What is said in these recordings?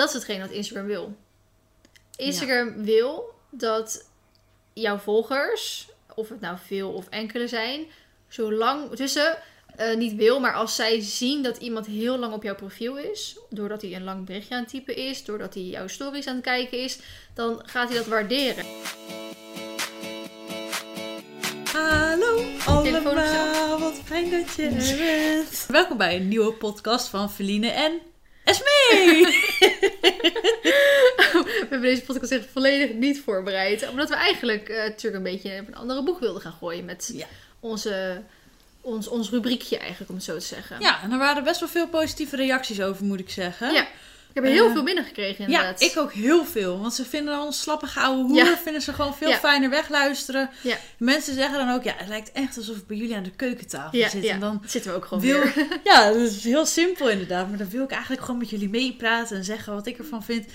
Dat is hetgeen wat Instagram wil. Instagram wil dat jouw volgers, of het nou veel of enkele zijn, zo lang tussen eh, niet wil, maar als zij zien dat iemand heel lang op jouw profiel is, doordat hij een lang berichtje aan het typen is, doordat hij jouw stories aan het kijken is, dan gaat hij dat waarderen. Hallo allemaal, wat fijn dat je er bent. Welkom bij een nieuwe podcast van Feline en We hebben deze podcast echt volledig niet voorbereid, omdat we eigenlijk eh, natuurlijk een beetje op een andere boek wilden gaan gooien met Ja. onze, ons, ons rubriekje eigenlijk, om het zo te zeggen. ja, en er waren best wel veel positieve reacties over, moet ik zeggen. Ja, ik heb er heel Eh, veel binnengekregen Ja, inderdaad. ik ook heel veel. Want ze vinden ons slappige ouwe hoer, Ja. vinden ze gewoon veel Ja. fijner wegluisteren. Ja. Mensen zeggen dan ook, ja, het lijkt echt alsof ik bij jullie aan de keukentafel Ja, zit. ja. En dan zitten we ook gewoon wil, weer. ja, dat is heel simpel inderdaad. Maar dan wil ik eigenlijk gewoon met jullie meepraten en zeggen wat ik ervan vind.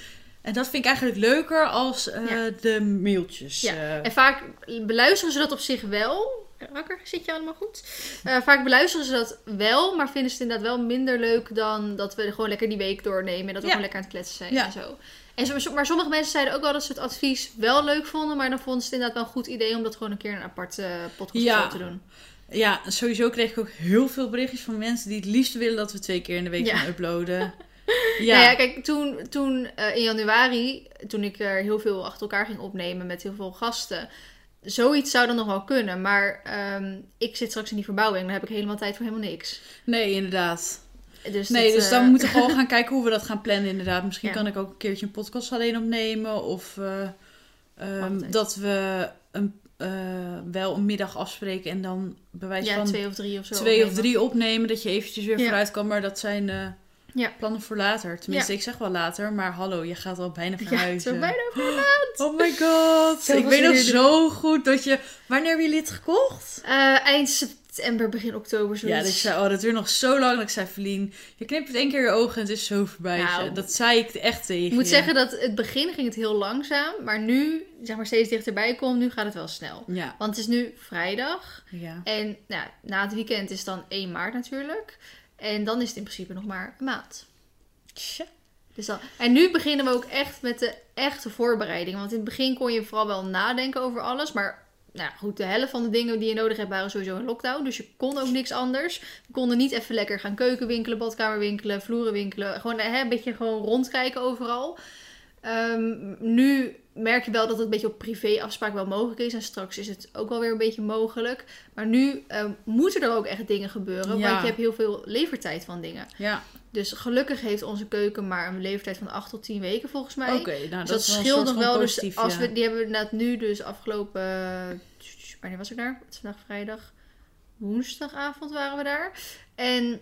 En dat vind ik eigenlijk leuker als eh, Ja. de mailtjes. Ja, eh. En vaak beluisteren ze dat op zich wel. Rakker, zit je allemaal goed? Eh, vaak beluisteren ze dat wel, maar vinden ze het inderdaad wel minder leuk dan dat we gewoon lekker die week doornemen. En dat we Ja. gewoon lekker aan het kletsen zijn Ja. en zo. En zo. Maar sommige mensen zeiden ook wel dat ze het advies wel leuk vonden, maar dan vonden ze het inderdaad wel een goed idee om dat gewoon een keer een aparte podcast Ja. te doen. Ja, sowieso kreeg ik ook heel veel berichtjes van mensen die het liefst willen dat we twee keer in de week gaan uploaden. Ja. Nou ja, kijk, toen, toen eh, in januari, toen ik er heel veel achter elkaar ging opnemen met heel veel gasten, zoiets zou dan nog wel kunnen. Maar ehm, ik zit straks in die verbouwing, dan heb ik helemaal tijd voor helemaal niks. nee, inderdaad. Dus Nee, dat, dus eh, dan moeten we gewoon gaan kijken hoe we dat gaan plannen inderdaad. Misschien Ja. kan ik ook een keertje een podcast alleen opnemen. Of eh, ehm, dat we een, eh, wel een middag afspreken en dan bewijs ja, van twee of drie of zo. twee of opnemen. drie opnemen. Dat je eventjes weer Ja. vooruit kan. Maar dat zijn eh, Ja. plannen voor later. Tenminste, Ja. ik zeg wel later. Maar hallo, je gaat al bijna Ja, het verhuizen. is bijna verlaat. Oh my god. Ik weet nog zo goed dat je... Wanneer hebben jullie het gekocht? Eh, eind september, begin oktober, zoiets. Ja, dat zei, oh, dat duurt nog zo lang. Dat ik zei, Verlien, je knipt één keer je ogen en het is zo voorbij. Nou, dat zei ik echt tegen Ik moet zeggen dat het begin ging het heel langzaam, maar nu, zeg maar, steeds dichterbij komt, nu gaat het wel snel. Ja. Want het is nu vrijdag ja. en nou, na het weekend is dan 1 maart natuurlijk. En dan is het in principe nog maar een maand. Tja. Dus dan, en nu beginnen we ook echt met de echte voorbereiding. Want in het begin kon je vooral wel nadenken over alles. Maar nou goed, de helft van de dingen die je nodig hebt waren sowieso in lockdown. Dus je kon ook niks anders. We konden niet even lekker gaan keuken winkelen, badkamer winkelen, vloeren winkelen. Gewoon hè, een beetje gewoon rondkijken overal. Ehm, nu merk je wel dat het een beetje op privé afspraak wel mogelijk is. En straks is het ook wel weer een beetje mogelijk. Maar nu ehm, moeten er ook echt dingen gebeuren. Ja. Want je hebt heel veel levertijd van dingen. Ja, Dus gelukkig heeft onze keuken maar een leeftijd van 8 tot 10 weken volgens mij. oké. nou, dus dat, dat, scheelt nog wel. Dus positief, als ja. we, die hebben we inderdaad nu dus afgelopen... Wanneer was ik daar? Het is vandaag vrijdag. Woensdagavond waren we daar. En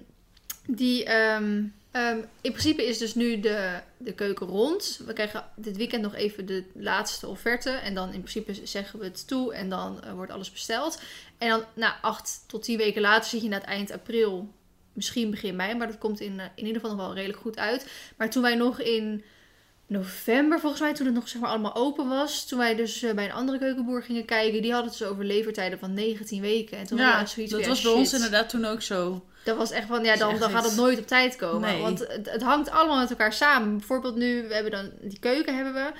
die... ehm, ehm, in principe is dus nu de, de keuken rond. We krijgen dit weekend nog even de laatste offerte. En dan in principe zeggen we het toe. En dan eh, wordt alles besteld. En dan na acht tot tien weken later zit je na het eind april misschien begin mei, maar dat komt in, eh, in ieder geval nog wel redelijk goed uit. Maar toen wij nog in november, volgens mij, toen het nog zeg maar allemaal open was, toen wij dus eh, bij een andere keukenboer gingen kijken, die hadden het dus over levertijden van 19 weken. En toen hadden we Ja, zoiets dat was ja, bij ons inderdaad toen ook zo. Dat was echt van, ja, dan, dan gaat het nooit op tijd komen. Nee. Want het, het hangt allemaal met elkaar samen. Bijvoorbeeld nu, we hebben dan die keuken hebben we.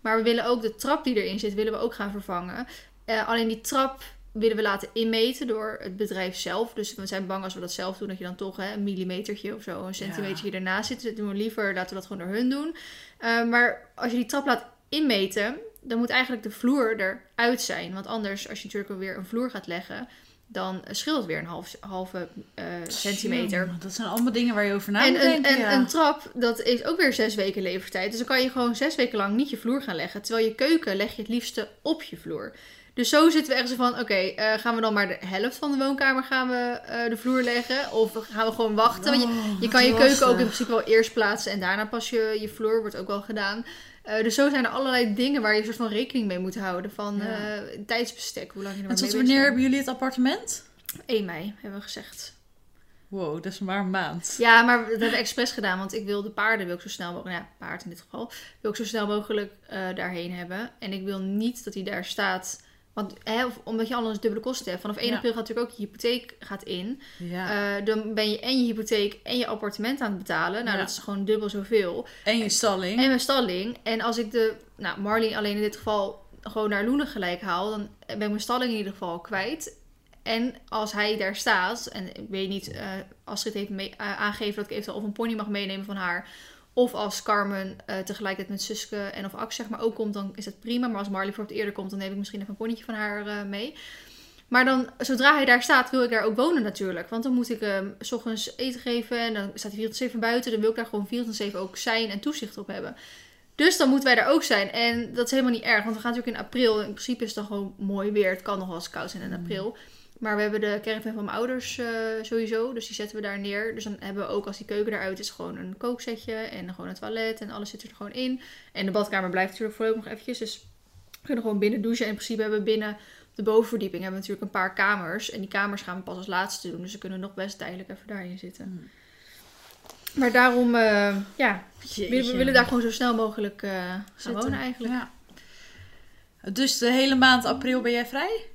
Maar we willen ook de trap die erin zit, willen we ook gaan vervangen. Eh, alleen die trap willen we laten inmeten door het bedrijf zelf. Dus we zijn bang als we dat zelf doen, dat je dan toch hè, een millimetertje of zo, een centimetertje ernaast zit. Dat doen we liever, laten we dat gewoon door hun doen. Eh, maar als je die trap laat inmeten, dan moet eigenlijk de vloer eruit zijn. Want anders, als je natuurlijk weer een vloer gaat leggen, dan scheelt het weer een half, halve eh, centimeter. Dat zijn allemaal dingen waar je over na En moet een, denken. en ja. een trap, dat is ook weer zes weken levertijd. Dus dan kan je gewoon zes weken lang niet je vloer gaan leggen. Terwijl je keuken leg je het liefste op je vloer. Dus zo zitten we echt zo van, oké, eh, gaan we dan maar de helft van de woonkamer gaan we eh, de vloer leggen? Of gaan we gewoon wachten? Want je, Oh, je kan je keuken ook in principe wel eerst plaatsen en daarna pas je, je vloer, wordt ook wel gedaan. Eh, dus zo zijn er allerlei dingen waar je een soort van rekening mee moet houden. Van Ja. tijdsbestek, hoe lang je er En tot wanneer hebben jullie het appartement? bent. 1 mei, hebben we gezegd. Wow, dat is maar een maand. Ja, maar dat hebben we expres gedaan, want ik wil de paarden wil ik zo snel mogelijk, ja, paard in dit geval, wil ik zo snel mogelijk daarheen hebben. En ik wil niet dat hij daar staat Want hè, of- omdat je anders dubbele kosten hebt. Vanaf 1 Ja. april gaat natuurlijk ook je hypotheek gaat in. Ja. Eh, dan ben je en je hypotheek en je appartement aan het betalen. Nou, dat is gewoon dubbel zoveel. en je stalling. En mijn stalling. En als ik de, nou, Marley alleen in dit geval gewoon naar Loenen gelijk haal, dan ben ik mijn stalling in ieder geval kwijt. En als hij daar staat, en ik weet niet, eh Astrid heeft mee, eh, aangegeven dat ik eventueel of een pony mag meenemen van haar. Of als Carmen eh, tegelijkertijd met Suske en of Ax zeg maar ook komt, dan is het prima. Maar als Marley voor het eerder komt, dan neem ik misschien even een ponytje van haar eh, mee. Maar dan, zodra hij daar staat, wil ik daar ook wonen natuurlijk. Want dan moet ik hem s ochtends eten geven en dan staat hij 24-7 buiten. Dan wil ik daar gewoon 24-7 ook zijn en toezicht op hebben. Dus dan moeten wij daar ook zijn. En dat is helemaal niet erg, want we gaan natuurlijk in april. In principe is het dan gewoon mooi weer. Het kan nog wel eens koud zijn in april. Maar we hebben de caravan van mijn ouders eh, sowieso. Dus die zetten we daar neer. Dus dan hebben we ook als die keuken eruit is gewoon een kooksetje. En gewoon een toilet. En alles zit er gewoon in. En de badkamer blijft natuurlijk voorlopig nog eventjes. Dus we kunnen gewoon binnen douchen. En in principe hebben we binnen op de bovenverdieping hebben we natuurlijk een paar kamers. En die kamers gaan we pas als laatste doen. Dus we kunnen nog best tijdelijk even daarin zitten. Hmm. Maar daarom, eh, ja, we, willen daar gewoon zo snel mogelijk eh, gaan wonen eigenlijk. Ja. Dus de hele maand april ben jij vrij?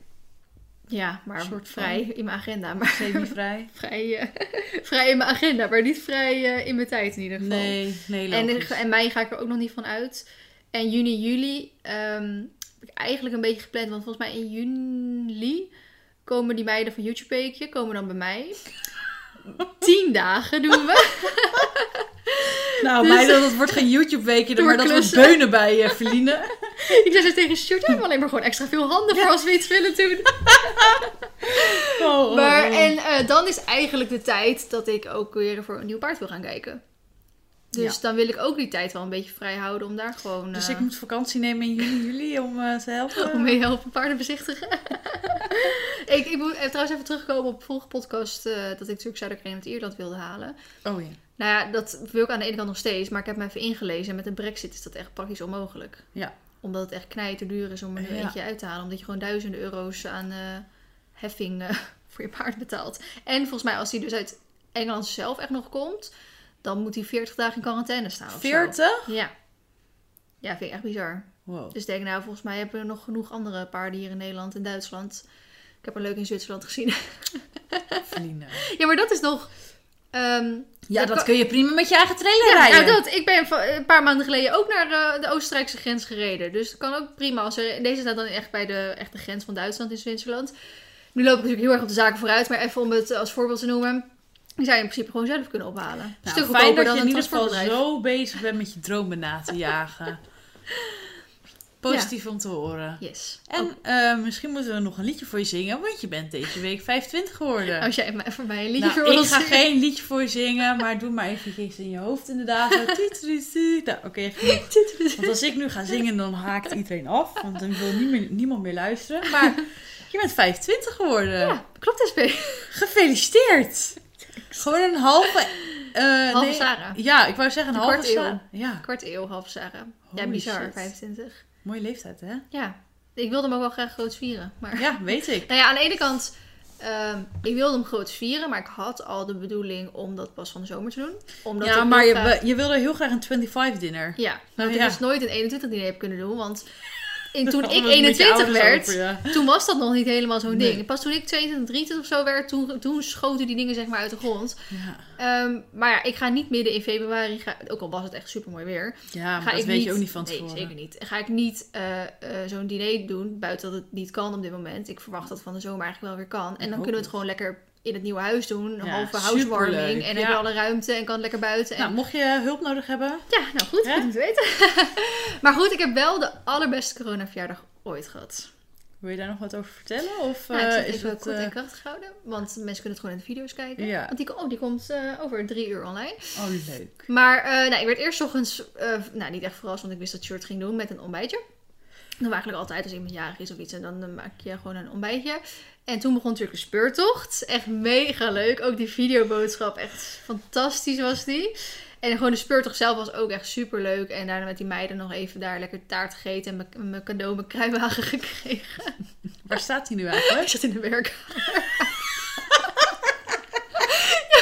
Ja, maar Een soort van- vrij in mijn agenda. Maar Semi-vrij? vrij, eh, vrij in mijn agenda, maar niet vrij eh, in mijn tijd in ieder geval. Nee, nee, en, logisch. en mei ga ik er ook nog niet van uit. En juni, juli ehm, heb ik eigenlijk een beetje gepland. Want volgens mij in juli komen die meiden van YouTube Weekje komen dan bij mij. Tien dagen doen we. Nou, Dus- meiden, dat wordt geen YouTube-weekje, maar dat wordt beunen bij uh, Feline. ik zei zo tegen Stuart, we alleen maar gewoon extra veel handen voor als we iets willen doen. Oh, oh, Maar, oh. en eh, dan is eigenlijk de tijd dat ik ook weer voor een nieuw paard wil gaan kijken. Dus dan wil ik ook die tijd wel een beetje vrij houden om daar gewoon... Dus eh, ik moet vakantie nemen in juni, juli om eh, te helpen? Om mee te helpen paarden bezichtigen. ik, ik moet trouwens even terugkomen op de vorige podcast. eh, dat ik natuurlijk Zuiderkring uit Ierland wilde halen. Oh ja. Nou ja, dat wil ik aan de ene kant nog steeds. Maar ik heb me even ingelezen. En met de brexit is dat echt praktisch onmogelijk. Ja. Omdat het echt knijter duur is om er nu Ja. eentje uit te halen. Omdat je gewoon duizenden euro's aan eh, heffing eh, voor je paard betaalt. En volgens mij als hij dus uit Engeland zelf echt nog komt. Dan moet hij 40 dagen in quarantaine staan of zo. 40? Ja. Ja, vind ik echt bizar. Wow. Dus denk, nou, volgens mij hebben we nog genoeg andere paarden hier in Nederland en Duitsland. Ik heb er leuk in Zwitserland gezien. Feline. ja, maar dat is nog... ehm, Ja, dat kun je prima met je eigen trailer ja, rijden. nou dat. Ik ben een paar maanden geleden ook naar eh, de Oostenrijkse grens gereden. Dus het kan ook prima. Als er, deze staat dan echt bij de echte grens van Duitsland in Zwitserland. Nu loop ik natuurlijk heel erg op de zaken vooruit. Maar even om het als voorbeeld te noemen. Die zou je in principe gewoon zelf kunnen ophalen. Een Nou, stuk fijn dat dan je in ieder geval zo bezig bent met je dromen na te jagen. Positief om te horen. Yes. En eh, misschien moeten we nog een liedje voor je zingen, want je bent deze week 25 geworden. Als jij voor mij een liedje Nou, voor wil ik ga zingen. geen liedje voor je zingen, maar doe maar eventjes in je hoofd inderdaad. Zo, tieteritie. Nou, oké, genoeg. Want als ik nu ga zingen, dan haakt iedereen af, want dan wil niemand, niemand meer luisteren. Maar je bent 25 geworden. Ja, klopt SP. Gefeliciteerd! Gewoon een halve... eh, Halve nee, Sarah. Ja, ik wou zeggen een Een halve kwart eeuw. Sarah. Ja, Kwart eeuw, half Sarah. Ja, bizar. shit. 25. Mooie leeftijd hè? Ja. Ik wilde hem ook wel graag groots vieren. Maar... Ja, weet ik. Nou ja, aan de ene kant... ehm, ik wilde hem groots vieren, maar ik had al de bedoeling om dat pas van de zomer te doen. Omdat ja, maar je, graag- je wilde heel graag een 25 dinner. Ja, want Oh, ik ja. dus nooit een 21 diner heb kunnen doen. Want in, toen ik we het met je 21 ouders werd, over, ja. toen was dat nog niet helemaal zo'n Nee. ding. Pas toen ik 22, 23 of zo werd, toen, toen schoten die dingen zeg maar uit de grond. Ja, Ehm, maar ja, ik ga niet midden in februari, ga, ook al was het echt super mooi weer. ja maar ga dat ik weet niet, je ook niet van Nee, tevoren. zeker niet. Ga ik niet eh, eh, zo'n diner doen, buiten dat het niet kan op dit moment. Ik verwacht dat het van de zomer eigenlijk wel weer kan. En dan kunnen we het. gewoon lekker in het nieuwe huis doen. Een Ja, halve housewarming. En Ja. heb je alle ruimte en kan lekker buiten. En Nou, mocht je hulp nodig hebben, ja, nou goed, Hè? goed om te weten. maar goed, ik heb wel de allerbeste coronaverjaardag ooit gehad. wil je daar nog wat over vertellen? Of Nou, ik eh, is het... kort eh, en krachtig houden. Want mensen kunnen het gewoon in de video's kijken. Ja. Want die, oh, die komt eh, over drie uur online. Oh, leuk. Maar eh, nou, ik werd eerst ochtends, eh, nou niet echt verrast, want ik wist dat Shirt ging doen met een ontbijtje. We eigenlijk altijd als iemand jarig is of iets. En dan eh, maak je gewoon een ontbijtje. En toen begon natuurlijk de speurtocht. Echt mega leuk. Ook die videoboodschap, echt fantastisch was die. En gewoon de speurtocht zelf was ook echt super leuk. En daarna met die meiden nog even daar lekker taart gegeten. En mijn- cadeau, mijn kruiwagen gekregen. Waar staat hij nu Ik eigenlijk? zat in de werk.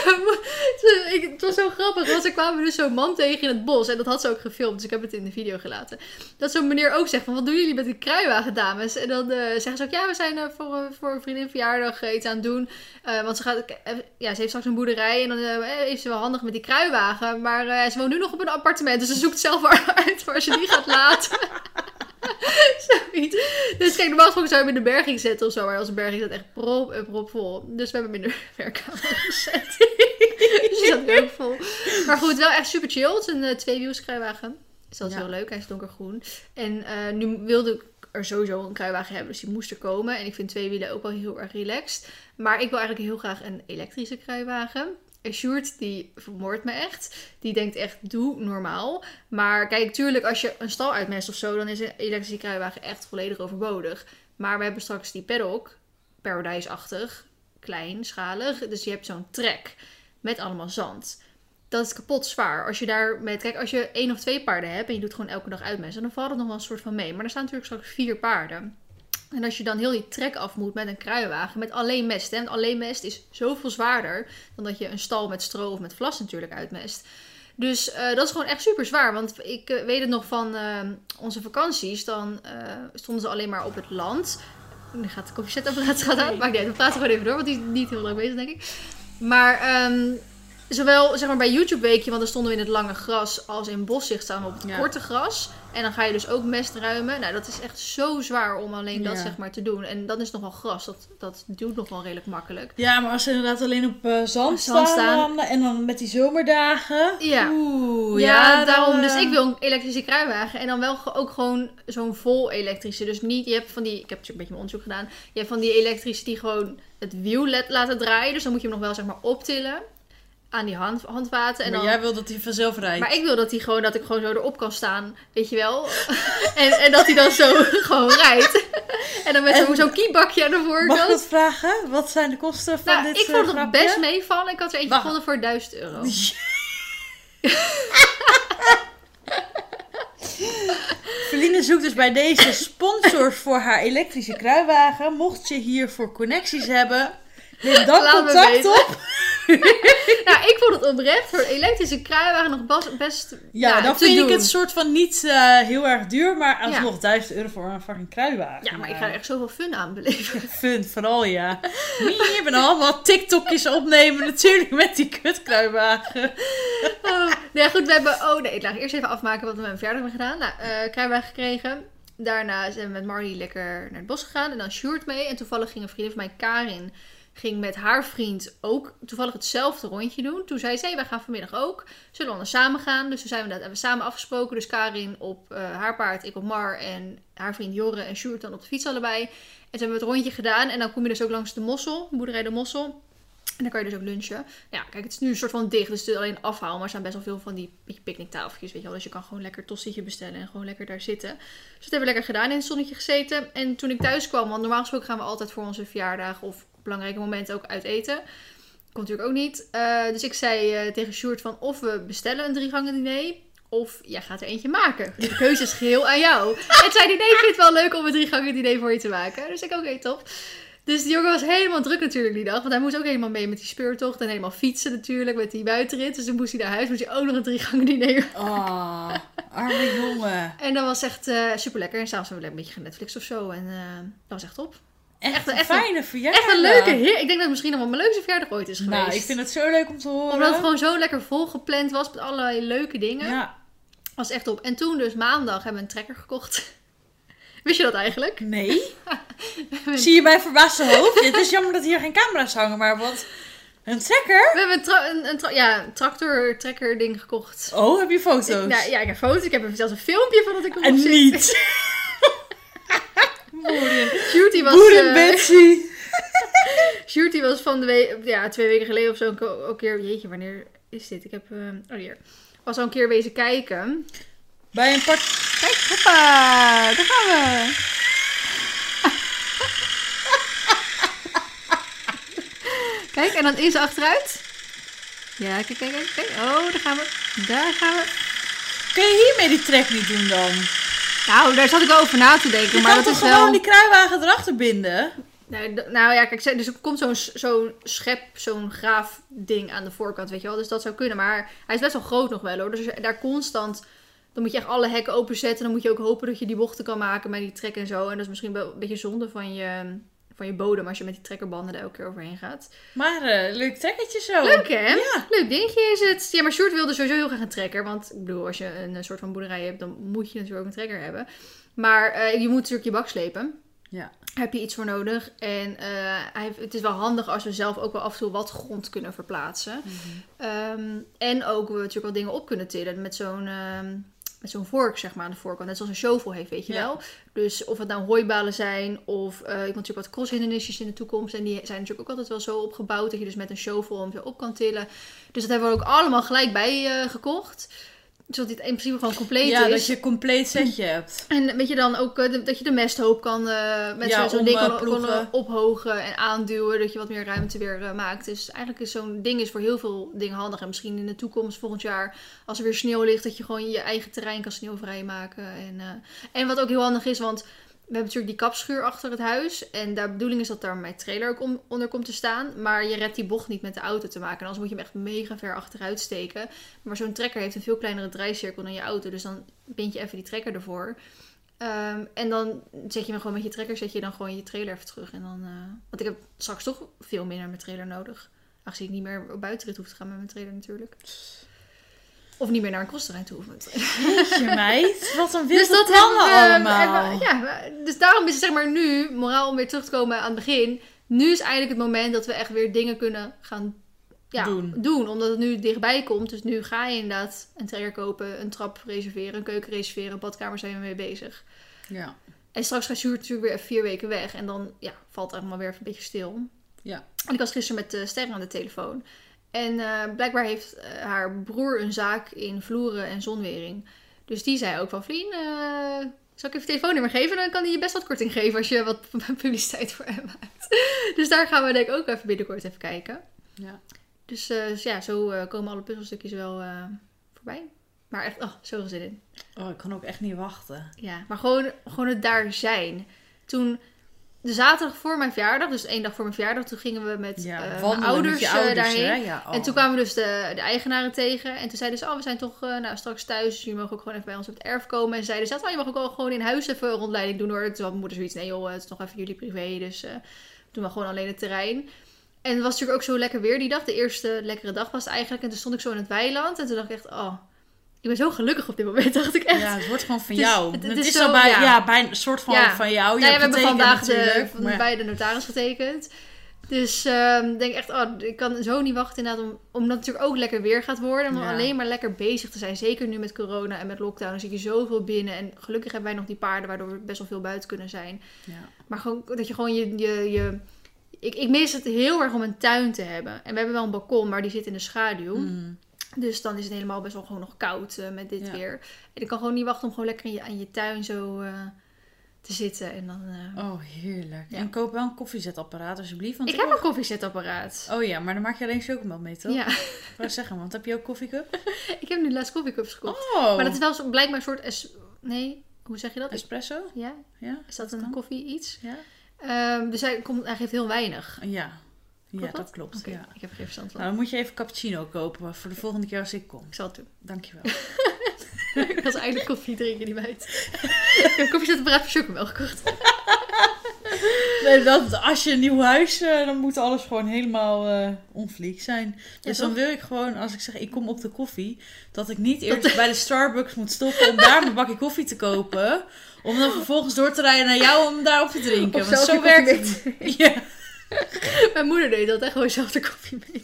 het was zo grappig, want er kwamen dus zo'n man tegen in het bos. En dat had ze ook gefilmd, dus ik heb het in de video gelaten. Dat zo'n meneer ook zegt van, wat doen jullie met die kruiwagen, dames? En dan eh, zeggen ze ook, ja, we zijn er voor, eh, voor een vriendin verjaardag eh, iets aan het doen. Eh, want ze, gaat, eh, ja, ze heeft straks een boerderij en dan eh, is ze wel handig met die kruiwagen. Maar eh, ze woont nu nog op een appartement, dus ze zoekt zelf uit waar ze die gaat laten. Zoiets. Dus kijk, normaal gesproken zou je hem in de berging zetten of zo. Maar als een berging zat echt prop en prop vol. Dus we hebben hem in de werkkamer gezet. dus die zat ook vol. Maar goed, wel echt super chill. Het is een uh, tweewiels kruiwagen. Dus dat is Ja. heel leuk. Hij is donkergroen. En eh, nu wilde ik er sowieso een kruiwagen hebben. Dus die moest er komen. En ik vind twee wielen ook wel heel erg relaxed. Maar ik wil eigenlijk heel graag een elektrische kruiwagen. En Sjoerd, die vermoordt me echt. Die denkt echt, doe normaal. Maar kijk, tuurlijk, als je een stal uitmest of zo, dan is een elektrische kruiwagen echt volledig overbodig. Maar we hebben straks die paddock, paradise-achtig, klein, schalig. Dus je hebt zo'n trek met allemaal zand. Dat is kapot zwaar. Als je daar met, kijk, als je één of twee paarden hebt en je doet gewoon elke dag uitmesten, dan valt het nog wel een soort van mee. Maar er staan natuurlijk straks vier paarden. En als je dan heel die trek af moet met een kruiwagen, met alleen mest. Hè? Want alleen mest is zoveel zwaarder dan dat je een stal met stro of met vlas natuurlijk uitmest. Dus eh, dat is gewoon echt super zwaar. Want ik eh, weet het nog van eh, onze vakanties. Dan stonden ze alleen maar op het land. Nu gaat de koffiezetapparaat gaat aan. Nee. Maakt niet uit, we praten gewoon even door. Want die is niet heel lang bezig, denk ik. Maar ehm, zowel zeg maar, bij YouTube weekje, want dan stonden we in het lange gras, als in boszicht staan we op het Ja. korte gras. En dan ga je dus ook mest ruimen. Nou, dat is echt zo zwaar om alleen dat Ja. zeg maar te doen. En dan is het nog wel gras. Dat, dat doet nog wel redelijk makkelijk. Ja, maar als ze inderdaad alleen op eh, zand, Zand staan, staan. en dan met die zomerdagen. Ja. Oeh, Ja, daarom. eh, Dus ik wil een elektrische kruiwagen. En dan wel ook gewoon zo'n vol elektrische. Dus niet, je hebt van die, ik heb natuurlijk een beetje mijn onderzoek gedaan. Je hebt van die elektrische die gewoon het wiel laten draaien. Dus dan moet je hem nog wel zeg maar optillen aan die hand, handvaten. En maar dan, jij wil dat hij vanzelf rijdt. maar ik wil dat, hij gewoon, dat ik gewoon zo erop kan staan, weet je wel. en, en dat hij dan zo gewoon rijdt. en dan met zo'n zo'n kiebakje aan de Mag ik voorkant. dat vragen? Wat zijn de kosten van Nou, dit ik eh, vond het grapje? best meevallen. Ik had er eentje gevonden voor 1000 euro. Feline zoekt dus bij deze sponsors voor haar elektrische kruiwagen. Mocht je hiervoor connecties hebben, neem dan Laat contact op. nou, ik vond het oprecht voor een elektrische kruiwagen nog best Ja, nou, dan vind ik het soort van niet eh, heel erg duur, maar Ja. alsnog 1000 euro voor een fucking kruiwagen. Ja, maar ik ga er echt zoveel fun aan beleven. Fun, vooral ja. Je bent allemaal TikTokjes opnemen natuurlijk met die kutkruiwagen. Oh, nee, goed, we hebben... Oh nee, laat ik eerst even afmaken wat we met mijn verjaardag hebben gedaan. Nou, eh kruiwagen gekregen. Daarna zijn we met Marley lekker naar het bos gegaan. En dan Sjoerd mee. En toevallig ging een vriendin van mij, Karin... ging met haar vriend ook toevallig hetzelfde rondje doen. Toen zei ze, wij gaan vanmiddag ook. Zullen we dan samen gaan? Dus toen zijn we dat, hebben we samen afgesproken. Dus Karin op eh, haar paard, ik op Mar. En haar vriend Jorre en Sjoerd dan op de fiets allebei. En toen hebben we het rondje gedaan. En dan kom je dus ook langs de Mossel, boerderij de Mossel. En dan kan je dus ook lunchen. Ja, kijk, het is nu een soort van dicht, dus het is alleen afhaal. Maar er zijn best wel veel van die picknicktafeltjes, weet je wel. Dus je kan gewoon lekker tostietje bestellen en gewoon lekker daar zitten. Dus dat hebben we lekker gedaan, in het zonnetje gezeten. En toen ik thuis kwam, want normaal gesproken gaan we altijd voor onze verjaardag of belangrijke momenten ook uit eten. Komt natuurlijk ook niet. Eh, dus ik zei eh, tegen Sjoerd van of we bestellen een drie gangen diner... Of jij gaat er eentje maken. De keuze is geheel aan jou. En zei hij, nee, ik vind het wel leuk om een drie gangen diner voor je te maken. Dus ik, oké, top. Dus die jongen was helemaal druk natuurlijk die dag. Want hij moest ook helemaal mee met die speurtocht. En helemaal fietsen natuurlijk met die buitenrit. Dus toen moest hij naar huis. Moest hij ook nog een drie gangen diner. Ah, arme jongen. En dat was echt super lekker. En s'avonds hebben we een beetje gaan Netflix of zo. En eh, dat was echt top. Echt, een echt een- fijne verjaardag. Echt een leuke heer. Ik denk dat het misschien nog wel mijn leukste verjaardag ooit is geweest. Nou, ik vind het zo leuk om te horen. Omdat het gewoon zo lekker volgepland was met allerlei leuke dingen. Ja, Was echt op. En toen dus maandag hebben we een trekker gekocht. Wist je dat eigenlijk? nee. Zie je mijn verbaasde hoofd? Het is jammer dat hier geen camera's hangen, maar wat... Een trekker? We hebben een, tra- een, een tra- ja, een tractor trekker ding gekocht. Oh, heb je foto's? Ik, nou, ja, ik heb foto's. Ik heb er zelfs een filmpje van dat ik erop en niet. Boerin. Shooty was, Boerin eh, Betsy. Shooty was van de week, ja, twee weken geleden of zo een keer. Jeetje, wanneer is dit? Ik heb, eh, oh hier. Was al een keer wezen kijken. Bij een pak... Kijk, hoppa, daar gaan we. kijk, en dan is achteruit. Ja, kijk, kijk, kijk, kijk. Oh, daar gaan we. Daar gaan we. Kun je hiermee die trek niet doen dan? Nou, daar zat ik wel over na te denken. Je maar kan dat toch is gewoon wel... die kruiwagen erachter binden? Nou, nou ja, kijk, dus er komt zo'n zo'n schep, zo'n graafding aan de voorkant, weet je wel. Dus dat zou kunnen. Maar hij is best wel groot nog wel hoor. Dus daar constant, dan moet je echt alle hekken openzetten. Dan moet je ook hopen dat je die bochten kan maken met die trek en zo. En dat is misschien wel een beetje zonde van je, van je bodem als je met die trekkerbanden er elke keer overheen gaat. Maar eh, leuk trekkertje zo. Leuk hè? Ja. Leuk dingetje is het. Ja, maar Sjoerd wilde sowieso heel graag een trekker. Want ik bedoel, als je een, eh, soort van boerderij hebt, dan moet je natuurlijk ook een trekker hebben. Maar eh, je moet natuurlijk je bak slepen. Ja. Heb je iets voor nodig. En eh, hij, heeft- het is wel handig als we zelf ook wel af en toe wat grond kunnen verplaatsen. Ehm, en ook we natuurlijk wel dingen op kunnen tillen met zo'n ehm, met zo'n vork zeg maar aan de voorkant. Net zoals een shovel heeft, weet je Ja. wel. Dus of het nou hooibalen zijn of eh, ik wil natuurlijk wat crosshindernisjes in de toekomst. En die zijn natuurlijk ook altijd wel zo opgebouwd dat je dus met een shovel hem zo op kan tillen. Dus dat hebben we ook allemaal gelijk bij eh, gekocht. Zodat dit in principe gewoon compleet Ja, is. dat je een compleet setje hebt. En weet je dan ook eh, de- dat je de mesthoop kan eh, met Ja, zo- zo'n ding eh, kan, eh, ophogen en aanduwen. Dat je wat meer ruimte weer eh, maakt. Dus eigenlijk is zo'n ding is voor heel veel dingen handig. En misschien in de toekomst, volgend jaar, als er weer sneeuw ligt, dat je gewoon je eigen terrein kan sneeuwvrij maken. En, eh, en wat ook heel handig is, want we hebben natuurlijk die kapschuur achter het huis. En de bedoeling is dat daar mijn trailer ook onder komt te staan. Maar je redt die bocht niet met de auto te maken. En anders moet je hem echt mega ver achteruit steken. Maar zo'n trekker heeft een veel kleinere draaicirkel dan je auto. Dus dan bind je even die trekker ervoor. Ehm, en dan zet je hem gewoon met je trekker, zet je dan gewoon je trailer even terug. En dan, eh, want ik heb straks toch veel minder mijn trailer nodig. Aangezien ik niet meer op buitenrit hoef te gaan met mijn trailer natuurlijk. Of niet meer naar een crossterrein toe hoef met mijn trailer. Jeetje meid, wat een Dus wilde dat plannen hebben we, allemaal. ja, dus daarom is het zeg maar nu, moraal om weer terug te komen aan het begin. Nu is eigenlijk het moment dat we echt weer dingen kunnen gaan ja, Doen. doen. Omdat het nu dichtbij komt. Dus nu ga je inderdaad een trailer kopen, een trap reserveren, een keuken reserveren, een badkamer zijn we mee bezig. Ja. En straks gaat Sjoerd natuurlijk weer vier weken weg. En dan ja, valt het allemaal weer even een beetje stil. Ja. En ik was gisteren met uh, Sterren aan de telefoon. En eh, blijkbaar heeft eh, haar broer een zaak in vloeren en zonwering. Dus die zei ook van, Vlien, eh, zal ik even telefoonnummer geven? Dan kan hij je best wat korting geven als je wat publiciteit voor hem maakt. dus daar gaan we denk ik ook even binnenkort even kijken. Ja. Dus, dus ja, zo komen alle puzzelstukjes wel voorbij. Maar echt, oh, zoveel zin in. Oh, ik kan ook echt niet wachten. Ja, maar gewoon, gewoon het daar zijn. Toen, de zaterdag voor mijn verjaardag, dus één dag voor mijn verjaardag, toen gingen we met Ja, eh, mijn ouders, met eh, ouders daarheen. Ja, oh. En toen kwamen we dus de, de eigenaren tegen. En toen zeiden ze, oh, we zijn toch eh, nou, straks thuis. Dus jullie mogen ook gewoon even bij ons op het erf komen. En ze zeiden, ze, oh, je mag ook wel gewoon in huis even rondleiding doen hoor. Toen had mijn moeder zoiets, nee joh, het is nog even jullie privé. Dus eh doen we gewoon alleen het terrein. En het was natuurlijk ook zo lekker weer die dag. De eerste lekkere dag was het eigenlijk. En toen stond ik zo in het weiland. En toen dacht ik echt, oh, ik ben zo gelukkig op dit moment. Dacht ik echt. Ja, het wordt gewoon van Het is- jou. het- Het, het is zo, al bij, ja. ja. bij een soort van Ja. van jou. Je Nou ja, we hebben vandaag de, natuurlijk, van maar- bij de notaris getekend. Dus ehm, ik denk echt, oh, ik kan zo niet wachten inderdaad om, omdat het natuurlijk ook lekker weer gaat worden. Om alleen maar lekker bezig te zijn. Zeker nu met corona en met lockdown. Dan zit je zoveel binnen. En gelukkig hebben wij nog die paarden waardoor we best wel veel buiten kunnen zijn. Ja. Maar gewoon dat je gewoon je... je, je ik, ik mis het heel erg om een tuin te hebben. En we hebben wel een balkon, maar die zit in de schaduw. Mm. Dus dan is het helemaal best wel gewoon nog koud eh, met dit Ja. weer. En ik kan gewoon niet wachten om gewoon lekker in je, aan je tuin zo eh, te zitten. En dan... eh, Oh, heerlijk. Ja. En koop wel een koffiezetapparaat alsjeblieft. Want Ik heb een koffiezetapparaat. Oh ja, maar dan maak je alleen chocomel mee, toch? Ja, wou zeggen, want heb je ook koffiecup? ik heb nu laatst koffiecups gekocht. Oh, Maar dat is wel zo, blijkbaar een soort... Es nee, hoe zeg je dat? espresso? Ja, Ja? is dat een koffie iets? Ja? Ehm, dus hij, komt, hij geeft heel weinig. Ja, ja dat klopt. Ja. ik heb geen verstand van. Nou, dan moet je even cappuccino kopen voor de volgende keer als ik kom. Ik zal het doen. Dankjewel. ik was eigenlijk koffie drinken, die meid. ik heb een koffiezetapparaat voor chocomel gekocht. Nee, dat, als je een nieuw huis, eh, dan moet alles gewoon helemaal onvlieg zijn. Dus toch? dan wil ik gewoon, als ik zeg ik kom op de koffie, dat ik niet eerst bij de Starbucks moet stoppen om daar mijn bakje koffie te kopen. Om dan vervolgens door te rijden naar jou om daarop te drinken. Want zo werkt koffie het. Ja. Mijn moeder deed dat, hè? Gewoon zelf de koffie mee.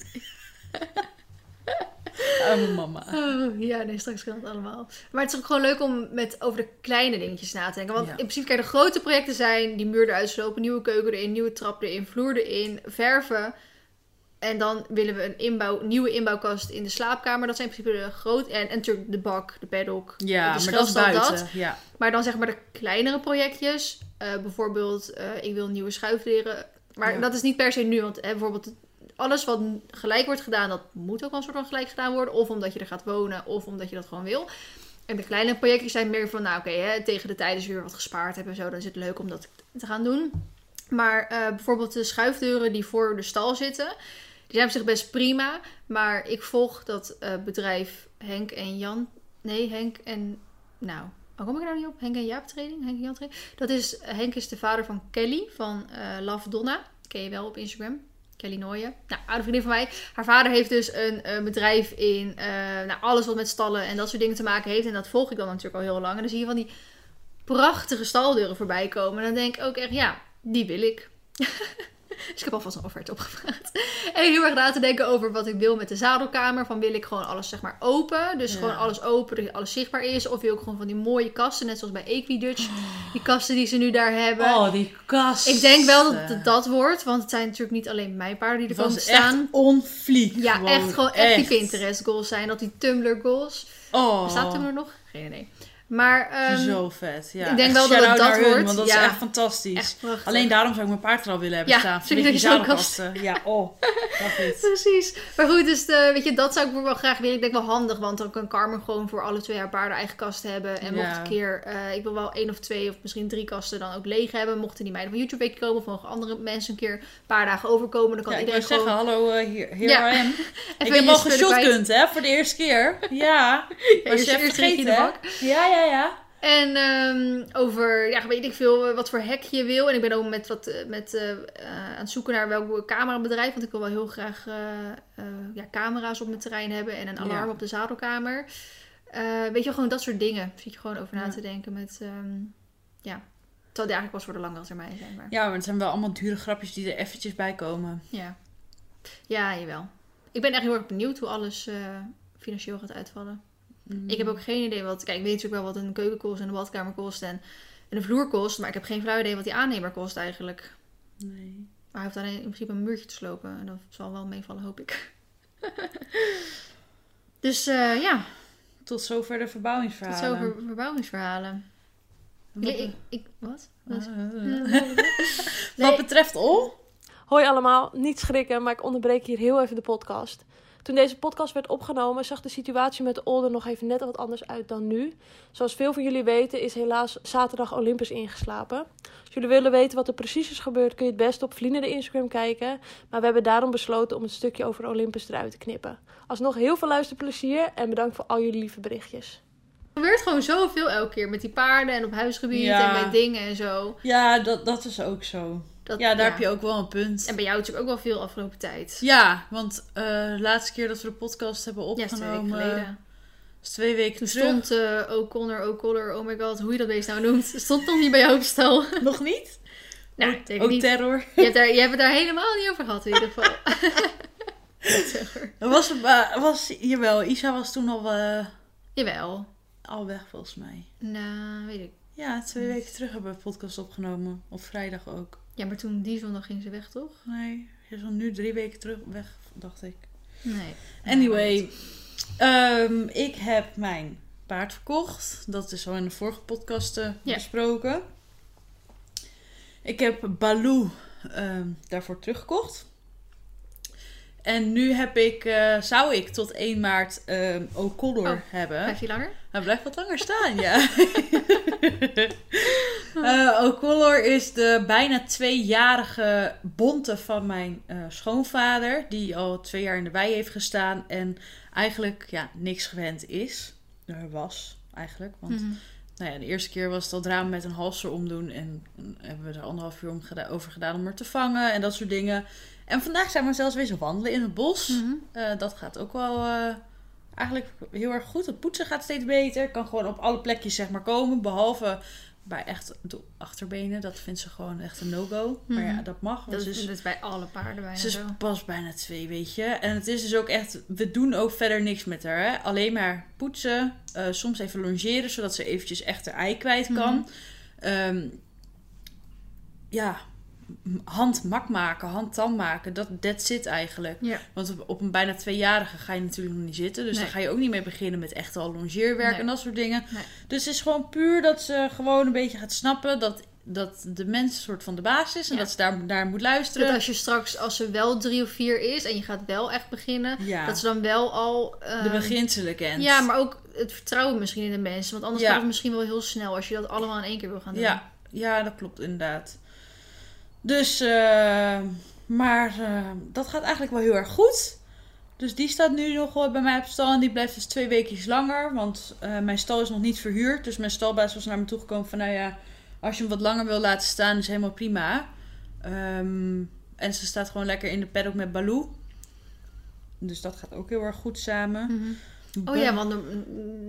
Arme mama. Oh, ja, nee, straks kan het allemaal. Maar het is ook gewoon leuk om met over de kleine dingetjes na te denken. Want Ja. in principe kan de grote projecten zijn, die muur eruit slopen, nieuwe keuken erin, nieuwe trap erin, vloer erin, verven. En dan willen we een inbouw, nieuwe inbouwkast in de slaapkamer. Dat zijn in principe de grote... En, en natuurlijk de bak, de paddock, Ja, de maar dat is buiten. Ja. Maar dan zeg maar de kleinere projectjes. eh, bijvoorbeeld, eh, ik wil nieuwe schuifdeuren. Maar Ja. dat is niet per se nu. Want hè, bijvoorbeeld alles wat gelijk wordt gedaan, dat moet ook wel een soort van gelijk gedaan worden. Of omdat je er gaat wonen, of omdat je dat gewoon wil. En de kleine projectjes zijn meer van, nou oké, tegen de tijd we weer wat gespaard hebben en zo, dan is het leuk om dat te gaan doen. Maar eh, bijvoorbeeld de schuifdeuren die voor de stal zitten, die zijn op zich best prima. Maar ik volg dat eh, bedrijf Henk en Jan. Nee, Henk en. Nou, waar kom ik nou niet op? Henk en Jaap training? Henk en Jan training? Dat is, Henk is de vader van Kelly van eh Love Donna. Ken je wel op Instagram. Kelly Nooyen. Nou, oude vriendin van mij. Haar vader heeft dus een bedrijf in eh, nou, alles wat met stallen en dat soort dingen te maken heeft. En dat volg ik dan natuurlijk al heel lang. En dan zie je van die prachtige staldeuren voorbij komen. En dan denk ik ook echt, ja, die wil ik. dus ik heb alvast een offerte opgevraagd. En heel erg na te denken over wat ik wil met de zadelkamer. Van wil ik gewoon alles zeg maar open. Dus Ja. gewoon alles open, dat alles zichtbaar is. Of wil ik gewoon van die mooie kasten, net zoals bij Equidutch. Die kasten die ze nu daar hebben. Oh, die kast. Ik denk wel dat het dat wordt, want het zijn natuurlijk niet alleen mijn paarden die er komen staan. echt on fleek. Ja, gewoon. echt gewoon echt, die Pinterest goals zijn. Dat die Tumblr goals. Oh, Bestaat Tumblr nog? Geen idee. Maar ehm, zo vet. Ja, ik denk wel dat het dat wordt. Want dat Ja. is echt fantastisch. echt. Alleen daarom zou ik mijn paard er al willen hebben Ja, staan. vind ik Vanwege dat die je zo'n kast- zadelkasten. Ja, oh. Dat is. Precies. Maar goed, dus de, weet je, dat zou ik wel graag willen. Ik denk wel handig, want dan kan Carmen gewoon voor alle twee haar paarden eigen kast hebben. En mocht Ja. een keer, eh, ik wil wel één of twee of misschien drie kasten dan ook leeg hebben. Mochten die meiden van YouTube weekje komen of mogen andere mensen een keer een paar dagen overkomen, dan kan Ja, ik iedereen wil gewoon... zeggen, hallo, eh, hier, here Ja. I am. ik heb al geshotgunt, hè, voor de eerste keer. Ja, Ja, was je je in vergeten, de hè? bak. Ja, ja, ja. En ehm, over, ja, weet ik veel, wat voor hek je wil. En ik ben ook met, wat, eh, met, eh, eh, aan het zoeken naar welk camerabedrijf. Want ik wil wel heel graag ja, camera's op mijn terrein hebben. En een alarm Ja. op de zadelkamer. Weet je gewoon dat soort dingen. Zit je gewoon over na Ja. te denken met, ehm, ja. Terwijl die eigenlijk pas voor de langere termijn zijn. Maar Ja, maar het zijn wel allemaal dure grapjes die er eventjes bij komen. ja. Ja, jawel. Ik ben echt heel erg benieuwd hoe alles financieel gaat uitvallen. Mm. Ik heb ook geen idee wat. Kijk, ik weet natuurlijk wel wat een keuken kost en een badkamer kost en, en een vloer kost. Maar ik heb geen flauw idee wat die aannemer kost eigenlijk. Nee. Maar hij hoeft alleen in principe een muurtje te slopen. En dat zal wel meevallen, hoop ik. dus eh, ja, Tot zover de tot verbouwingsverhalen. zover verbouwingsverhalen. Wat, Ik, ik, ik- wat? Wat? Eh. Wat betreft Ol, Hoi allemaal, niet schrikken, maar ik onderbreek hier heel even de podcast. Toen deze podcast werd opgenomen, zag de situatie met de Older nog even net wat anders uit dan nu. Zoals veel van jullie weten, is helaas zaterdag Olympus ingeslapen. Als jullie willen weten wat er precies is gebeurd, kun je het best op Vliende de Instagram kijken. Maar we hebben daarom besloten om het stukje over Olympus eruit te knippen. Alsnog heel veel luisterplezier en bedankt voor al jullie lieve berichtjes. Er gebeurt gewoon zoveel elke keer met die paarden en op huisgebied Ja. en bij dingen en zo. ja, dat, dat is ook zo. Dat, Ja, daar heb je ook wel een punt. En bij jou natuurlijk ook wel veel afgelopen tijd. Ja, want eh, de laatste keer dat we de podcast hebben Ja, is twee weken opgenomen, geleden. is twee weken Toen terug. stond eh O'Connor, O'Collar, oh my god, hoe je dat beest nou noemt. Stond nog niet bij jou op. Nog niet? Nou, ook ik denk ook niet. terror. Je hebt, daar, je hebt het daar helemaal niet over gehad in ieder geval. Terror. Er Was, uh, was, jawel, Isa was toen al, eh, Jawel. al weg volgens mij. Nou, weet ik. Ja, twee weken terug hebben we een podcast opgenomen. Op vrijdag ook. Ja, maar toen die zondag ging ze weg, toch? Nee, je is al nu drie weken terug weg, dacht ik. Nee. Anyway, ehm, ik heb mijn paard verkocht. Dat is al in de vorige podcast eh, besproken. Ik heb Baloo ehm, daarvoor teruggekocht. En nu heb ik, eh, zou ik tot 1 maart O'Connor Oh, hebben. Blijft die langer? Hij blijft wat langer staan, ja. O'Connor is de bijna tweejarige bonte van mijn schoonvader. Die al twee jaar in de wei heeft gestaan. En eigenlijk ja, niks gewend is. Er was eigenlijk. Want Mhm. nou ja, de eerste keer was het al drama met een halster omdoen. En dan hebben we er anderhalf uur om geda- over gedaan om er te vangen. En dat soort dingen. En vandaag zijn we zelfs weer zo wandelen in het bos. Mhm. Eh, dat gaat ook wel eh, eigenlijk heel erg goed. Het poetsen gaat steeds beter. Kan gewoon op alle plekjes zeg maar komen. Behalve bij echt de achterbenen. Dat vindt ze gewoon echt een no-go. Maar ja, Mhm. dat mag. Want Dat, is, is bij alle paarden bijna ze is zo. pas bijna twee, weet je. En het is dus ook echt... We doen ook verder niks met haar. Hè? Alleen maar poetsen. eh, soms even longeren. Zodat ze eventjes echt haar ei kwijt kan. Mhm. Ehm, ja, m- hand mak maken, hand tand maken. Dat that's it eigenlijk. Ja. Want op, op een bijna tweejarige ga je natuurlijk nog niet zitten. Dus Nee. dan ga je ook niet mee beginnen met echt al longeerwerk Nee. en dat soort dingen. Nee. Dus het is gewoon puur dat ze gewoon een beetje gaat snappen dat, dat de mens een soort van de baas is. En Ja. dat ze daar, daar moet luisteren. Dat als je straks, als ze wel drie of vier is en je gaat wel echt beginnen, ja, dat ze dan wel al... de beginselen kent. Ja, maar ook het vertrouwen misschien in de mensen. Want anders Ja. gaat het misschien wel heel snel als je dat allemaal in één keer wil gaan doen. Ja, ja, dat klopt inderdaad. Dus, eh, maar eh, dat gaat eigenlijk wel heel erg goed. Dus die staat nu nog bij mij op stal en die blijft dus twee weken langer. Want eh, mijn stal is nog niet verhuurd. Dus mijn stalbaas was naar me toegekomen van, nou ja, als je hem wat langer wil laten staan, is helemaal prima. Ehm, en ze staat gewoon lekker in de paddock met Baloo. Dus dat gaat ook heel erg goed samen. Oh ja, want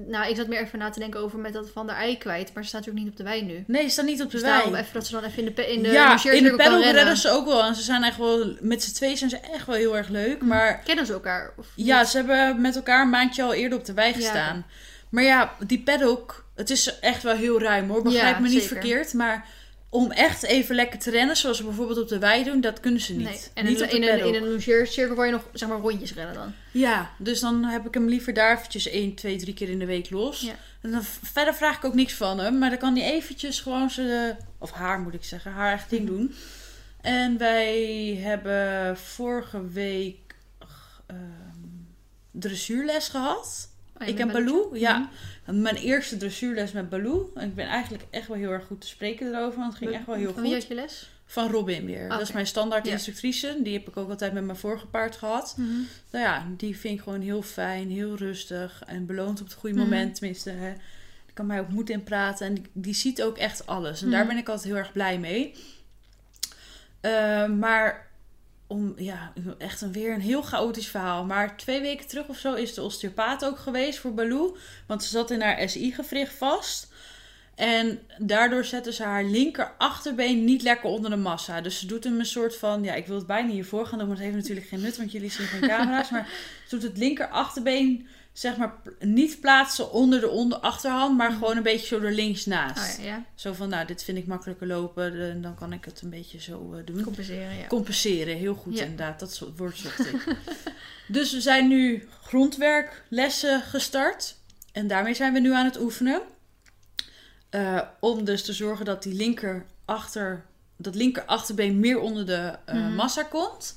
nou, ik zat meer even na te denken over met dat van de ei kwijt. Maar ze staat natuurlijk niet op de wei nu. Nee, ze staat niet op de wei. even dat ze dan even in de, in de ja, in de paddock redden ze ook wel. En ze zijn echt wel, met z'n twee zijn ze echt wel heel erg leuk. Maar Kennen ze elkaar? Of Ja, ze hebben met elkaar een maandje al eerder op de wei Ja. gestaan. Maar ja, die paddock, het is echt wel heel ruim hoor. Begrijp Ja, me niet zeker. verkeerd. Maar om echt even lekker te rennen, zoals ze bijvoorbeeld op de wei doen, dat kunnen ze niet. Nee. En niet in, op de in, een, in een logeercirkel waar je nog zeg maar rondjes rennen dan. Ja, dus dan heb ik hem liever daar eventjes 1, 2, 3 keer in de week los. Ja. En dan verder vraag ik ook niks van hem. Maar dan kan hij eventjes gewoon zijn, of haar moet ik zeggen, haar eigen ding doen. En wij hebben vorige week ehm dressuurles gehad. Oh, ik Belletje. Baloo, ja. Mhm. Mijn eerste dressuurles met Baloo. En ik ben eigenlijk echt wel heel erg goed te spreken erover. Want het ging echt wel heel Van wie goed. had je les? Van Robin weer. Dat is mijn standaard instructrice. Die heb ik ook altijd met mijn vorige paard gehad. Nou ja, die vind ik gewoon heel fijn, heel rustig. En beloont op het goede Mhm. moment. Tenminste, hè. Die kan mij ook moed in praten. En die, die ziet ook echt alles. En daar Mhm. ben ik altijd heel erg blij mee. Eh, maar om, ja, echt een, weer een heel chaotisch verhaal. Maar twee weken terug of zo is de osteopaat ook geweest voor Baloo. Want ze zat in haar SI-gewricht vast. En daardoor zetten ze haar linker achterbeen niet lekker onder de massa. Dus ze doet hem een soort van... Ja, ik wil het bijna hiervoor gaan doen, maar het heeft natuurlijk geen nut, want jullie zien geen camera's. Maar ze doet het linker achterbeen, zeg maar, niet plaatsen onder de onder achterhand, maar gewoon een beetje zo er links naast. Oh, ja, ja. Zo van, nou, dit vind ik makkelijker lopen, en dan kan ik het een beetje zo eh, doen. Compenseren, ja. Compenseren, heel goed inderdaad. Dat soort woord zocht ik. dus we zijn nu grondwerklessen gestart. En daarmee zijn we nu aan het oefenen. Eh, om dus te zorgen dat die linker achter, dat linker achterbeen meer onder de eh, Mhm. massa komt.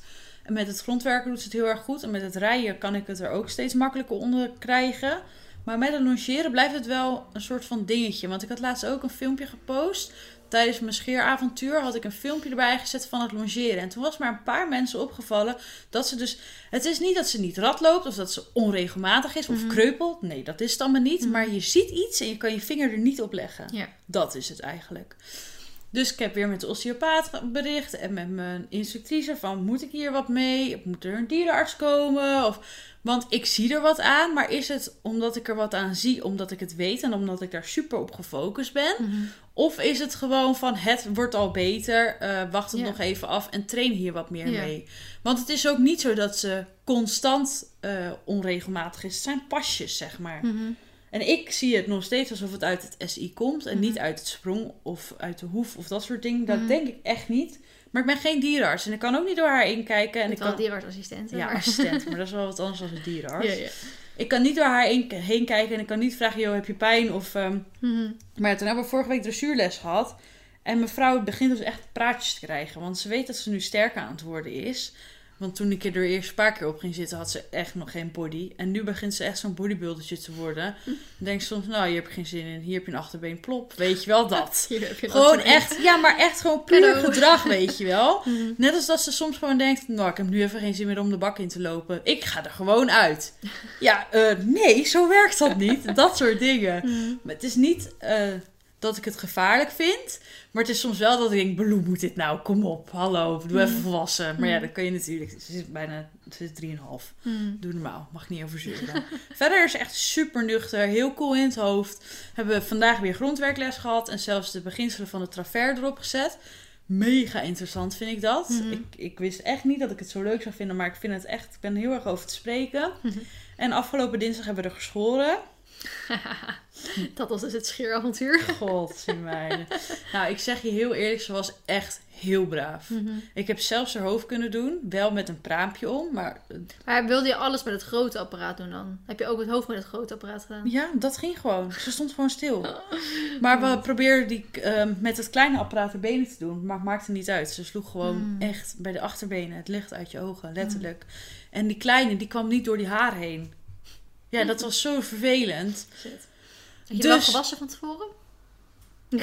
En met het grondwerken doet ze het heel erg goed. En met het rijden kan ik het er ook steeds makkelijker onder krijgen. Maar met het longeren blijft het wel een soort van dingetje. Want ik had laatst ook een filmpje gepost. Tijdens mijn scheeravontuur had ik een filmpje erbij gezet van het longeren. En toen was maar een paar mensen opgevallen dat ze dus... Het is niet dat ze niet rad loopt of dat ze onregelmatig is of Mhm. kreupelt. Nee, dat is het allemaal niet. Mhm. Maar je ziet iets en je kan je vinger er niet op leggen. Ja. Dat is het eigenlijk. Dus ik heb weer met de osteopaat bericht en met mijn instructrice van moet ik hier wat mee? Moet er een dierenarts komen? Of, want ik zie er wat aan, maar is het omdat ik er wat aan zie, omdat ik het weet en omdat ik daar super op gefocust ben? Mhm. Of is het gewoon van het wordt al beter, eh, wacht het Ja. nog even af en train hier wat meer Ja. mee? Want het is ook niet zo dat ze constant eh, onregelmatig is. Het zijn pasjes, zeg maar. Mhm. En ik zie het nog steeds alsof het uit het SI komt en Mhm. niet uit het sprong of uit de hoef of dat soort dingen. Dat Mhm. denk ik echt niet. Maar ik ben geen dierenarts en ik kan ook niet door haar inkijken. En En ik ik wel kan... dierenartsassistent. Ja, maar- assistent, maar dat is wel wat anders dan een dierenarts. Ja, ja. Ik kan niet door haar heen kijken en ik kan niet vragen, joh, heb je pijn? Of, ehm, Mhm. Maar toen hebben we vorige week dressuurles gehad. En mevrouw begint dus echt praatjes te krijgen. Want ze weet dat ze nu sterker aan het worden is. Want toen ik er eerst een paar keer op ging zitten, had ze echt nog geen body. En nu begint ze echt zo'n bodybuildertje te worden. Dan denk ik soms, nou, hier heb je geen zin in. Hier heb je een achterbeen, plop. Weet je wel dat. Hier heb je Gewoon echt, ja, maar echt gewoon puur gedrag, weet je wel. Mhm. Net als dat ze soms gewoon denkt, nou, ik heb nu even geen zin meer om de bak in te lopen. Ik ga er gewoon uit. Ja, eh, nee, zo werkt dat niet. Dat soort dingen. Mhm. Maar het is niet eh, dat ik het gevaarlijk vind. Maar het is soms wel dat ik denk, Beloe, moet dit nou? Kom op, hallo, doe even Mm. volwassen. Maar ja, Mm. dat kun je natuurlijk. Ze is bijna is 3,5. Mhm. Doe normaal, mag niet over zeuren. Verder is ze echt super nuchter, heel cool in het hoofd. Hebben we vandaag weer grondwerkles gehad. En zelfs de beginselen van de travers erop gezet. Mega interessant vind ik dat. Mhm. ik, ik wist echt niet dat ik het zo leuk zou vinden. Maar ik vind het echt, ik ben er heel erg over te spreken. Mhm. En afgelopen dinsdag hebben we er geschoren. dat was dus het scheeravontuur. God, mij. nou, ik zeg je heel eerlijk, ze was echt heel braaf. Mhm. Ik heb zelfs haar hoofd kunnen doen, wel met een praampje om, maar eh, Maar wilde je alles met het grote apparaat doen dan? Heb je ook het hoofd met het grote apparaat gedaan? ja, dat ging gewoon. Ze stond gewoon stil. Maar we probeerden die ehm, met het kleine apparaat de benen te doen, maar het maakte niet uit. Ze sloeg gewoon Mm. echt bij de achterbenen het licht uit je ogen, letterlijk. En die kleine, die kwam niet door die haar heen. Ja, dat was zo vervelend. Shit. Had je wel Dus- gewassen van tevoren?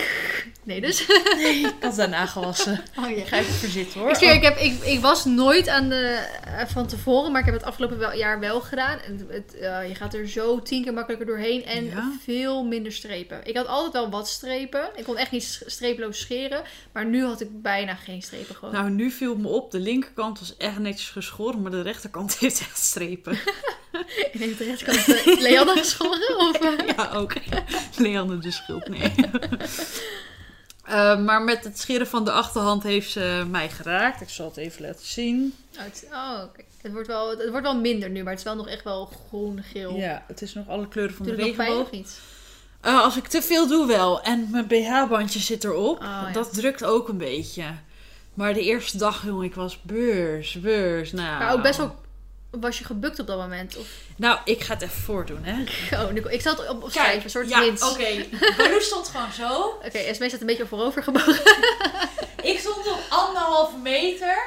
Nee, dus. Nee, ik had daarna gewassen. Oh, Ik ga even verzitten hoor. Ik, zweer, ik, heb, ik, ik was nooit aan de, eh, van tevoren, maar ik heb het afgelopen wel, jaar wel gedaan. En het, eh, je gaat er zo tien keer makkelijker doorheen en Ja? veel minder strepen. Ik had altijd wel wat strepen. Ik kon echt niet streeploos scheren, maar nu had ik bijna geen strepen gewoon. Nou, nu viel me op, de linkerkant was echt netjes geschoren, maar de rechterkant heeft echt strepen. En heeft de rechterkant uh, Leanne geschoren? Of, eh? Ja, ook. Leanne de schuld, nee. Eh, maar met het scheren van de achterhand heeft ze mij geraakt. Ik zal het even laten zien. Oh, het, oh, het, wordt wel, het wordt wel minder nu, maar het is wel nog echt wel groen-geel. Ja, het is nog alle kleuren van Doe de regenboog. niet? Eh, als ik te veel doe wel. En mijn BH-bandje zit erop. Oh, ja. Dat drukt ook een beetje. Maar de eerste dag, jongen, ik was beurs, beurs. Nou, Maar ook best wel... Was je gebukt op dat moment? Of... Nou, ik ga het even voordoen, hè. Oh, Nicole, ik zat op, op schrijven, een soort ja, oké. Baloo stond gewoon zo. Oké, Esme staat een beetje voorover gebogen. Ik stond op anderhalve meter.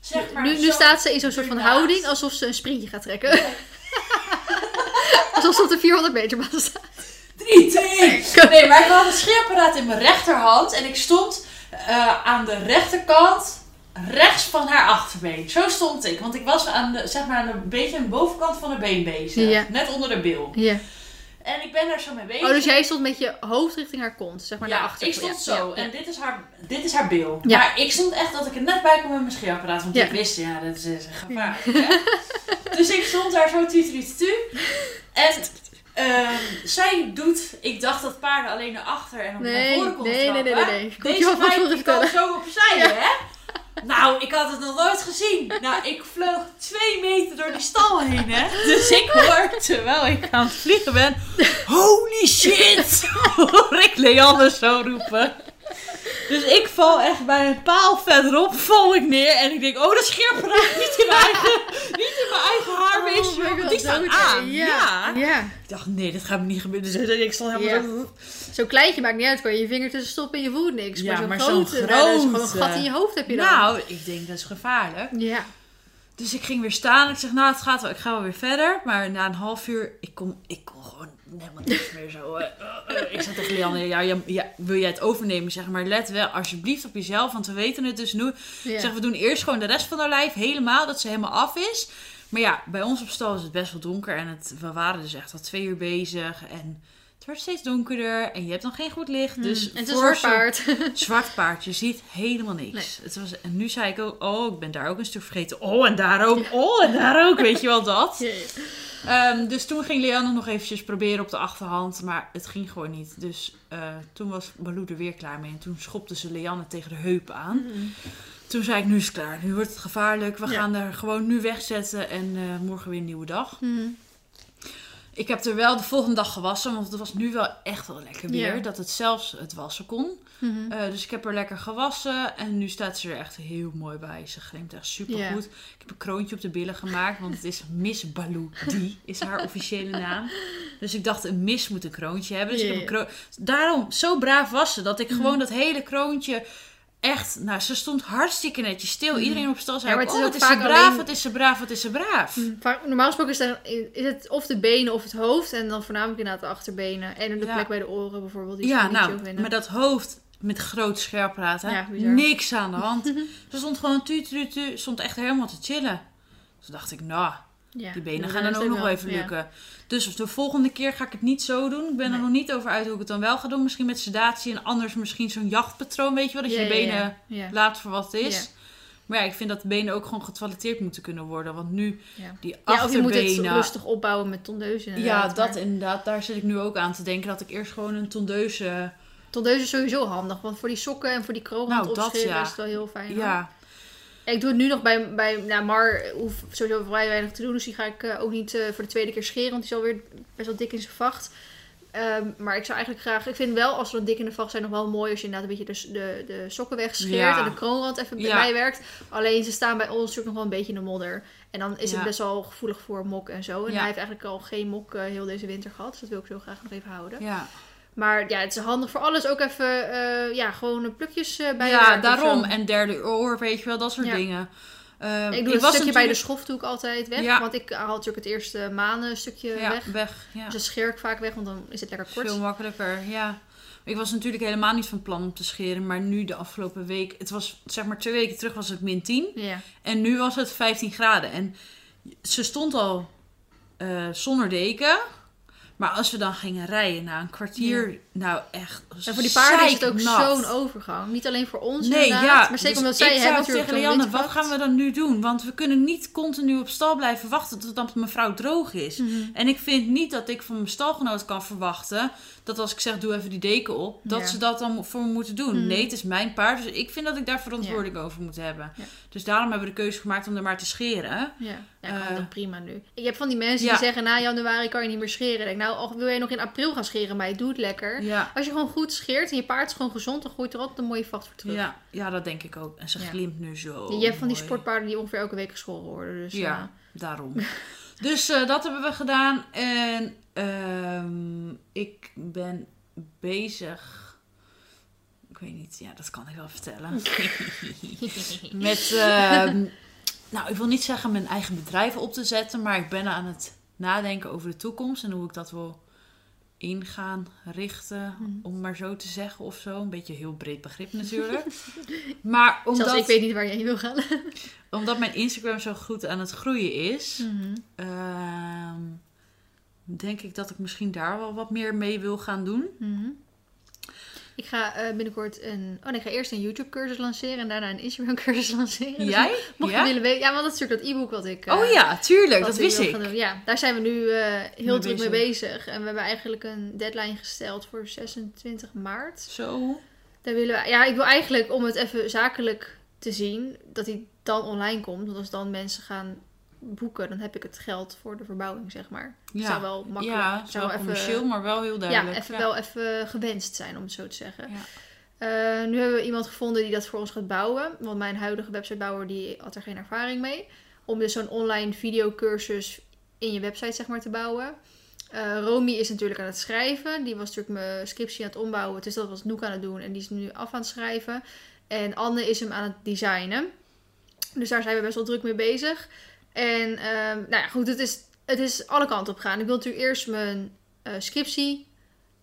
Zeg maar nu, nu staat ze in zo'n soort van houding alsof ze een sprintje gaat trekken. alsof ze op de 400 meter baan staat. 3, 2, Nee, maar ik had een scheerapparaat in mijn rechterhand. En ik stond eh, aan de rechterkant rechts van haar achterbeen. Zo stond ik. Want ik was aan de, zeg maar, aan een beetje aan de bovenkant van haar been bezig. Ja. Net onder de bil. Ja. En ik ben daar zo mee bezig. Oh, dus jij stond met je hoofd richting haar kont, zeg maar ja, daarachter. ik stond Ja, zo. ja, En dit is, haar, dit is haar bil. Ja. Maar ik stond echt dat ik er net bij kwam met mijn scheerapparaat. Want Ja. ik wist, ja, dat is, is gevaarlijk. hè. dus ik stond daar zo tu En ehm, zij doet... Ik dacht dat paarden alleen naar achter en op naar voren konden nee, nee, nee, nee, nee. Deze meid die kan zo opzij, hè? Nou, ik had het nog nooit gezien. Nou, ik vloog twee meter door die stal heen, hè. Dus ik hoor, terwijl ik aan het vliegen ben... Holy shit! Hoor ik Leanne zo roepen. Dus ik val echt bij een paal verderop, val ik neer. En ik denk, oh, dat scheerapparaat niet in mijn eigen, niet in mijn eigen haarweefsel. Oh want die staat aan. Ja. Ja. ja. Ik dacht, nee, dat gaat me niet gebeuren. Dus ik stond helemaal Ja. zo... Zo'n kleintje maakt niet uit, kan je je vinger tussen stoppen en je voelt niks. Ja, maar zo'n grote, dat is gewoon een grote. gat in je hoofd heb je dan. Nou, ik denk, dat is gevaarlijk. Ja. Dus ik ging weer staan. Ik zeg, nou, het gaat wel. Ik ga wel weer verder. Maar na een half uur, ik kon, ik kon gewoon helemaal niks meer zo. eh, eh, eh. Ik zei tegen Lianne, ja, ja, ja, wil jij het overnemen? Zeg maar, let wel alsjeblieft op jezelf. Want we weten het dus nu. zeg, we doen eerst gewoon de rest van haar lijf helemaal. Dat ze helemaal af is. Maar ja, bij ons op stal is het best wel donker. En het, we waren dus echt al twee uur bezig. En wordt steeds donkerder. En je hebt dan geen goed licht. Dus Hmm. en het is een zo'n- paard. Zwart paard, je ziet helemaal niks. Nee. Het was, en nu zei ik ook, oh, ik ben daar ook een stuk vergeten. Oh, en daar ook. Oh, en daar ook. Weet je wel dat? Ehm, dus toen ging Leanne nog eventjes proberen op de achterhand. Maar het ging gewoon niet. Dus eh, toen was Baloo er weer klaar mee. En toen schopte ze Leanne tegen de heup aan. Toen zei ik, nu is het klaar. Nu wordt het gevaarlijk. We Ja. gaan er gewoon nu wegzetten. En eh, morgen weer een nieuwe dag. Mhm. Ik heb er wel de volgende dag gewassen. Want het was nu wel echt wel lekker weer. Dat het zelfs het wassen kon. Mhm. Eh, dus ik heb er lekker gewassen en nu staat ze er echt heel mooi bij. Ze glimt echt super goed. Ik heb een kroontje op de billen gemaakt, want het is Miss Baloo. Die is haar officiële naam. Dus ik dacht, een Miss moet een kroontje hebben. Dus ik heb een kro- Daarom, zo braaf was ze, dat ik Mhm. gewoon dat hele kroontje echt... Nou, ze stond hartstikke netjes stil. Iedereen op stal zei, Ja, maar het is oh, is ze braaf, alleen- wat is ze braaf, wat is ze braaf. Vaak- Normaal gesproken is, er, is het of de benen of het hoofd. En dan voornamelijk inderdaad de achterbenen. En de Ja. plek bij de oren bijvoorbeeld. Die Ja, nou, maar dat hoofd met groot? Ja, bizar. niks aan de hand. Ze stond gewoon tu, tu, tu, stond echt helemaal te chillen. Dus dacht ik, nou, ja, die benen gaan dan ook nog wel even ja. lukken. Dus de volgende keer ga ik het niet zo doen. Ik ben er nog niet over uit hoe ik het dan wel ga doen. Misschien met sedatie en anders misschien zo'n jachtpatroon, weet je wel? Dat je Ja, je ja, benen ja. Ja. laat voor wat het is. Ja. Maar ja, ik vind dat de benen ook gewoon getoiletteerd moeten kunnen worden. Want nu, Ja. die Ja, of je moet het achterbenen... rustig opbouwen met tondeuzen. ja, dat maar inderdaad. Daar zit ik nu ook aan te denken. Dat ik eerst gewoon een tondeuze... Tondeuzen is sowieso handig. Want voor die sokken en voor die kroon Nou, dat ja. is het wel heel fijn. Ja, Ik doe het nu nog bij, bij nou, Mar hoeft sowieso vrij weinig te doen. Dus die ga ik eh, ook niet eh, voor de tweede keer scheren. Want die is alweer best wel dik in zijn vacht. Ehm, maar ik zou eigenlijk graag... Ik vind wel, als ze dan dik in de vacht zijn, nog wel mooi... als je inderdaad een beetje de, de, de sokken wegscheert... Ja. en de kroonrand even Ja. bijwerkt. Alleen ze staan bij ons natuurlijk nog wel een beetje in de modder. En dan is Ja. het best wel gevoelig voor mok en zo. En hij heeft eigenlijk al geen mok eh, heel deze winter gehad. Dus dat wil ik zo graag nog even houden. ja. Maar ja, het is handig voor alles. Ook even, eh, ja, gewoon plukjes eh, bij ja, daarom. En derde oor, weet je wel, dat soort Ja. dingen. Ehm, Ik doe het was stukje bij de schof doe ik altijd weg. Ja. Want ik haal natuurlijk het eerste maanden stukje ja, weg. weg. Ja. Dus dat scheer ik vaak weg, want dan is het lekker kort. Veel makkelijker, ja. Ik was natuurlijk helemaal niet van plan om te scheren. Maar nu de afgelopen week... Het was zeg maar twee weken terug was het min 10. Ja. En nu was het 15 graden. En ze stond al eh, zonder deken. Maar als we dan gingen rijden na een kwartier... Nou echt En voor die paarden is het ook zo'n overgang. Niet alleen voor ons Nee, ja. maar zeker dus omdat zij hebben natuurlijk tegen Lianne, wat gaan we dan nu doen? Want we kunnen niet continu op stal blijven wachten totdat mevrouw droog is. Mhm. En ik vind niet dat ik van mijn stalgenoot kan verwachten dat als ik zeg doe even die deken op, dat Ja. ze dat dan voor me moeten doen. Mhm. Nee, het is mijn paard, dus ik vind dat ik daar verantwoording over moet hebben. Dus daarom hebben we de keuze gemaakt om er maar te scheren. Ja, ja kan Eh, dat prima nu. Ik heb van die mensen ja. die zeggen, na januari kan je niet meer scheren. Ik denk, nou, wil jij nog in april gaan scheren, maar je doet lekker. Ja. Als je gewoon goed scheert en je paard is gewoon gezond, dan groeit er altijd een mooie vacht voor terug. Ja, ja, dat denk ik ook. En ze glimt nu zo. je hebt van die sportpaarden die ongeveer elke week geschoren worden. Dus, Ja, eh, daarom. dus eh, dat hebben we gedaan. En ehm, ik ben bezig. Ik weet niet, ja, dat kan ik wel vertellen. Met, ehm, nou, ik wil niet zeggen mijn eigen bedrijf op te zetten, maar ik ben aan het nadenken over de toekomst en hoe ik dat wil in gaan richten, Mhm. om maar zo te zeggen of zo. Een beetje een heel breed begrip natuurlijk. maar omdat, Zelfs ik weet niet waar je heen wil gaan. omdat mijn Instagram zo goed aan het groeien is, Mhm. Ehm, denk ik dat ik misschien daar wel wat meer mee wil gaan doen. Mhm. Ik ga eh, binnenkort een... Oh nee, ik ga eerst een YouTube cursus lanceren en daarna een Instagram cursus lanceren. Dus Jij? Mocht je willen weten... Ja, want dat is natuurlijk dat e-book wat ik... eh, Oh ja, tuurlijk, dat wist ik. doen. Ja, daar zijn we nu eh, heel Mee druk mee bezig. bezig. En we hebben eigenlijk een deadline gesteld voor 26 maart. Zo. Daar willen we... Ja, ik wil eigenlijk, om het even zakelijk te zien, dat hij dan online komt. Want als dan mensen gaan boeken, dan heb ik het geld voor de verbouwing, zeg maar. Het Ja. zou wel makkelijk... Ja, zou wel even- maar wel heel duidelijk. ja, even wel even gewenst zijn, om het zo te zeggen. Ja. Eh, nu hebben we iemand gevonden die dat voor ons gaat bouwen. Want mijn huidige websitebouwer die had er geen ervaring mee. Om dus zo'n online videocursus in je website zeg maar te bouwen. Eh Romy is natuurlijk aan het schrijven. Die was natuurlijk mijn scriptie aan het ombouwen. Dus dat was Noek aan het doen. En die is nu af aan het schrijven. En Anne is hem aan het designen. Dus daar zijn we best wel druk mee bezig. En ehm, nou ja, goed, het is, het is alle kanten op gaan. Ik wil natuurlijk eerst mijn eh, scriptie,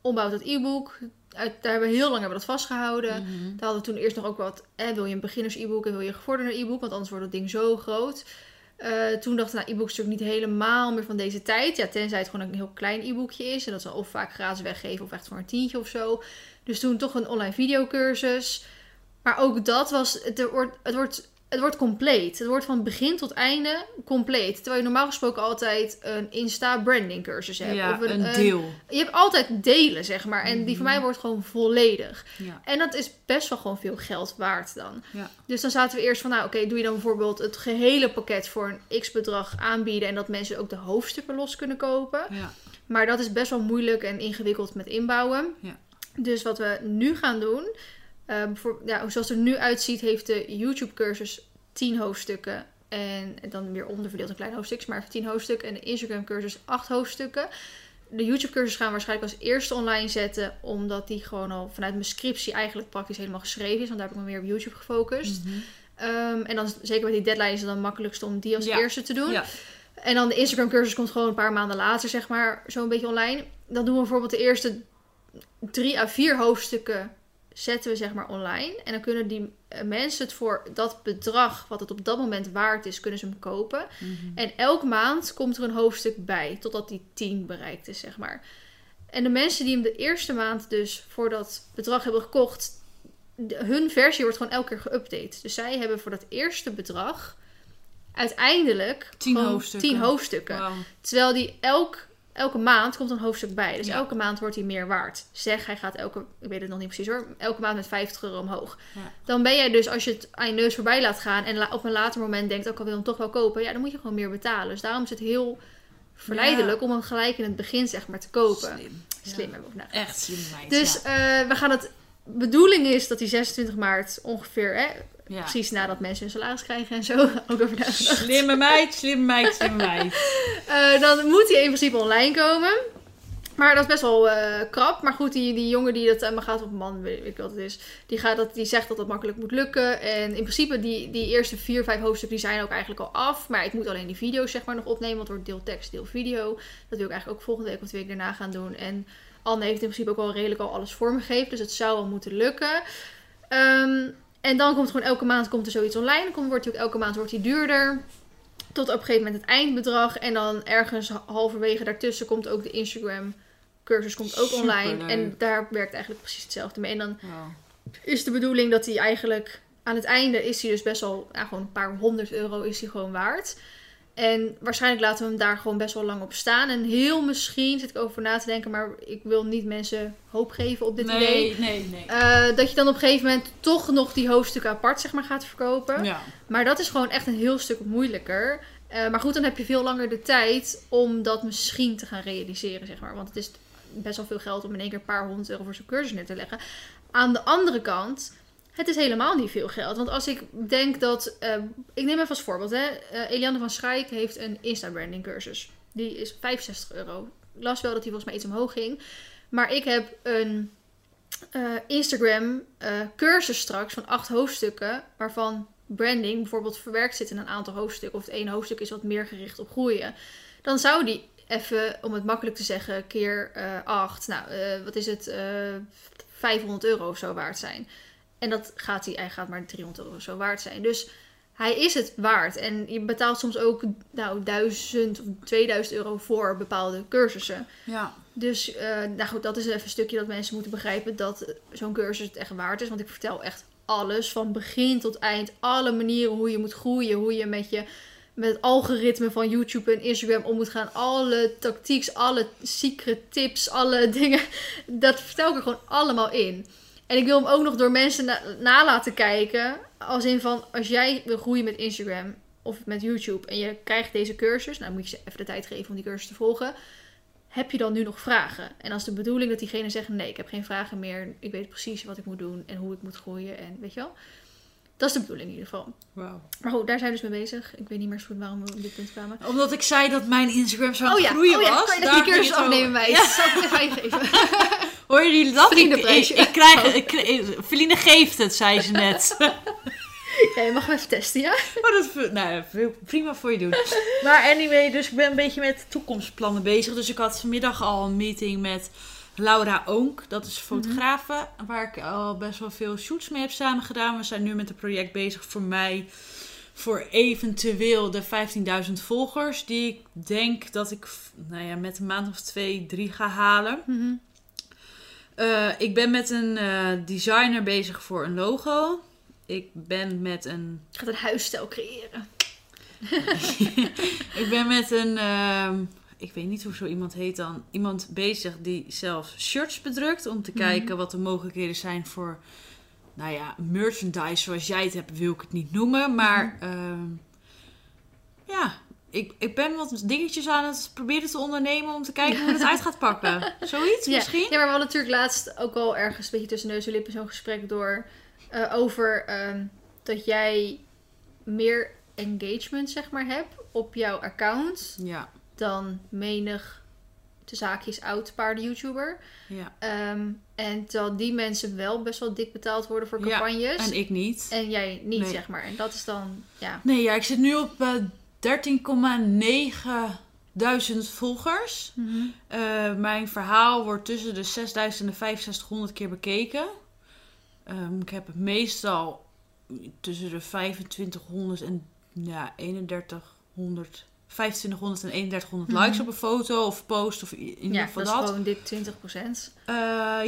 ombouw tot e-book. Uit- Daar hebben we heel lang hebben we dat vastgehouden. Mhm. Daar hadden we toen eerst nog ook wat, eh, wil je een beginners e-book en wil je een gevorderde e-book, want anders wordt dat ding zo groot. Eh, toen dachten we, nou, e-book is natuurlijk niet helemaal meer van deze tijd. Ja, tenzij het gewoon een heel klein e-bookje is. En dat ze of vaak gratis weggeven of echt voor een tientje of zo. Dus toen toch een online videocursus. Maar ook dat was, het wordt, het wordt, het wordt compleet. Het wordt van begin tot einde compleet. Terwijl je normaal gesproken altijd een Insta branding cursus hebt. Ja, of een, deel. je hebt altijd delen, zeg maar. En die van mij wordt gewoon volledig. Ja. En dat is best wel gewoon veel geld waard dan. Ja. Dus dan zaten we eerst van, nou oké, doe je dan bijvoorbeeld het gehele pakket voor een x-bedrag aanbieden. En dat mensen ook de hoofdstukken los kunnen kopen. Ja. Maar dat is best wel moeilijk en ingewikkeld met inbouwen. Ja. Dus wat we nu gaan doen, eh, voor, ja, zoals het er nu uitziet, heeft de YouTube-cursus 10 hoofdstukken. En dan weer onderverdeeld in kleine hoofdstukjes, maar even 10 hoofdstukken. En de Instagram-cursus 8 hoofdstukken. De YouTube-cursus gaan we waarschijnlijk als eerste online zetten, omdat die gewoon al vanuit mijn scriptie eigenlijk praktisch helemaal geschreven is. Want daar heb ik me meer op YouTube gefocust. Mhm. Ehm, en dan zeker met die deadline is het dan makkelijkst om die als Ja. eerste te doen. Ja. En dan de Instagram cursus komt gewoon een paar maanden later, zeg maar, zo'n beetje online. Dan doen we bijvoorbeeld de eerste drie à vier hoofdstukken zetten we zeg maar online. En dan kunnen die eh, mensen het voor dat bedrag wat het op dat moment waard is, kunnen ze hem kopen. Mhm. En elke maand komt er een hoofdstuk bij, totdat die 10 bereikt is, zeg maar. En de mensen die hem de eerste maand dus voor dat bedrag hebben gekocht, hun versie wordt gewoon elke keer geüpdate. Dus zij hebben voor dat eerste bedrag uiteindelijk Tien gewoon hoofdstukken. 10 hoofdstukken. Terwijl die elk, elke maand komt een hoofdstuk bij. Dus Ja. elke maand wordt hij meer waard. Zeg, hij gaat elke, ik weet het nog niet precies hoor, elke maand met 50 euro omhoog. Ja. Dan ben jij dus, als je het aan je neus voorbij laat gaan en op een later moment denkt, ook al wil hem toch wel kopen, ja, dan moet je gewoon meer betalen. Dus daarom is het heel verleidelijk om hem gelijk in het begin zeg maar te kopen. Slim. Slim hebben we. Echt slim meid. Dus eh, we gaan het. Bedoeling is dat die 26 maart ongeveer, hè, Ja. precies nadat mensen hun salaris krijgen en zo, ook over. Slimme meid, slimme meid, slimme meid. Eh, dan moet hij in principe online komen. Maar dat is best wel eh, krap. Maar goed, die, die jongen die dat aan me gaat, of man, weet ik wat het is. Die, gaat dat, die zegt dat dat makkelijk moet lukken. En in principe, die, die eerste vier, vijf hoofdstukken die zijn ook eigenlijk al af. Maar ik moet alleen die video's zeg maar nog opnemen. Want het wordt deel tekst, deel video. Dat wil ik eigenlijk ook volgende week of de week daarna gaan doen. En Anne heeft in principe ook al redelijk al alles vormgegeven. Dus het zou wel moeten lukken. Ehm, en dan komt gewoon elke maand komt er zoiets online. Dan wordt hij ook elke maand wordt hij duurder. Tot op een gegeven moment het eindbedrag. En dan ergens halverwege daartussen komt ook de Instagram cursus komt ook online. En daar werkt eigenlijk precies hetzelfde mee. En dan is de bedoeling dat hij eigenlijk aan het einde is hij dus best wel gewoon een paar honderd euro is hij gewoon waard. En waarschijnlijk laten we hem daar gewoon best wel lang op staan. En heel misschien zit ik over na te denken, maar ik wil niet mensen hoop geven op dit idee. Nee, nee, nee. Eh, dat je dan op een gegeven moment toch nog die hoofdstukken apart zeg maar, gaat verkopen. Ja. Maar dat is gewoon echt een heel stuk moeilijker. Eh, maar goed, dan heb je veel langer de tijd om dat misschien te gaan realiseren, zeg maar. Want het is best wel veel geld om in één keer een paar honderd euro voor zo'n cursus neer te leggen. Aan de andere kant, het is helemaal niet veel geld. Want als ik denk dat... eh, ik neem even als voorbeeld, hè. Eh, Eliane van Schaik heeft een Insta-branding cursus. Die is 65 euro. Ik las wel dat die volgens mij iets omhoog ging. Maar ik heb een eh, Instagram cursus straks van acht hoofdstukken. Waarvan branding bijvoorbeeld verwerkt zit in een aantal hoofdstukken. Of het ene hoofdstuk is wat meer gericht op groeien. Dan zou die even, om het makkelijk te zeggen, keer eh 8. Nou, wat is het? eh 500 euro of zo waard zijn. En dat gaat hij, hij gaat maar 300 euro zo waard zijn. Dus hij is het waard. En je betaalt soms ook nou, 1000 of 2000 euro voor bepaalde cursussen. Ja. Dus eh, nou goed, dat is even een stukje dat mensen moeten begrijpen dat zo'n cursus het echt waard is. Want ik vertel echt alles, van begin tot eind. Alle manieren hoe je moet groeien, hoe je met je met het algoritme van YouTube en Instagram om moet gaan. Alle tactieks, alle secret tips, alle dingen. Dat vertel ik er gewoon allemaal in. En ik wil hem ook nog door mensen na, laten kijken. Als in van, als jij wil groeien met Instagram of met YouTube en je krijgt deze cursus. Nou moet je ze even de tijd geven om die cursus te volgen. Heb je dan nu nog vragen? En als de bedoeling dat diegene zegt, nee, ik heb geen vragen meer. Ik weet precies wat ik moet doen en hoe ik moet groeien. En weet je wel. Dat is de bedoeling in ieder geval. Wauw. Maar goed, daar zijn we dus mee bezig. Ik weet niet meer zo goed waarom we op dit punt kwamen. Omdat ik zei dat mijn Instagram zo aan Oh het ja, groeien oh ja, was. kan je dat die cursus afnemen bij? Ja. Zal ik even geven? Hoorden jullie dat? Ik, ik, krijg, ik, ik- Feline geeft het, zei ze net. Ja, je mag hem even testen, ja? Maar dat nou, ja, prima voor je doen. Maar anyway, dus ik ben een beetje met toekomstplannen bezig. Dus ik had vanmiddag al een meeting met Laura Oonk. Dat is fotografe, waar ik al best wel veel shoots mee heb samen gedaan. We zijn nu met een project bezig voor mij. Voor eventueel de 15.000 volgers. Die ik denk dat ik nou ja, met een maand of twee, drie ga halen. Eh, ik ben met een eh, designer bezig voor een logo. Ik ben met een Ik ga een huisstijl creëren. ik ben met een, ehm, ik weet niet hoe zo iemand heet dan, iemand bezig die zelf shirts bedrukt. Om te Mhm. kijken wat de mogelijkheden zijn voor, nou ja, merchandise zoals jij het hebt, wil ik het niet noemen. Maar Mhm. ehm, ja, ik, ik ben wat dingetjes aan het proberen te ondernemen om te kijken hoe het uit gaat pakken. Zoiets misschien? Ja, maar we hadden natuurlijk laatst ook al ergens een beetje tussen neus en lippen zo'n gesprek door. eh, over ehm, dat jij meer engagement, zeg maar, hebt op jouw account. Ja, Dan menig de zaakjes oud paarden-YouTuber. ja. Ehm, en dat die mensen wel best wel dik betaald worden voor Ja, campagnes. En ik niet. En jij niet, Nee. zeg maar. En dat is dan, ja. Nee, ja, ik zit nu op eh 13,9 duizend volgers. Eh, mijn verhaal wordt tussen de 6000 en de 6500 keer bekeken. Ehm, ik heb meestal tussen de 2500 en ja, 3100, 2500 en 3100 Mhm. likes op een foto of post of in ieder Ja, geval dat is dat. gewoon dik 20%. Eh,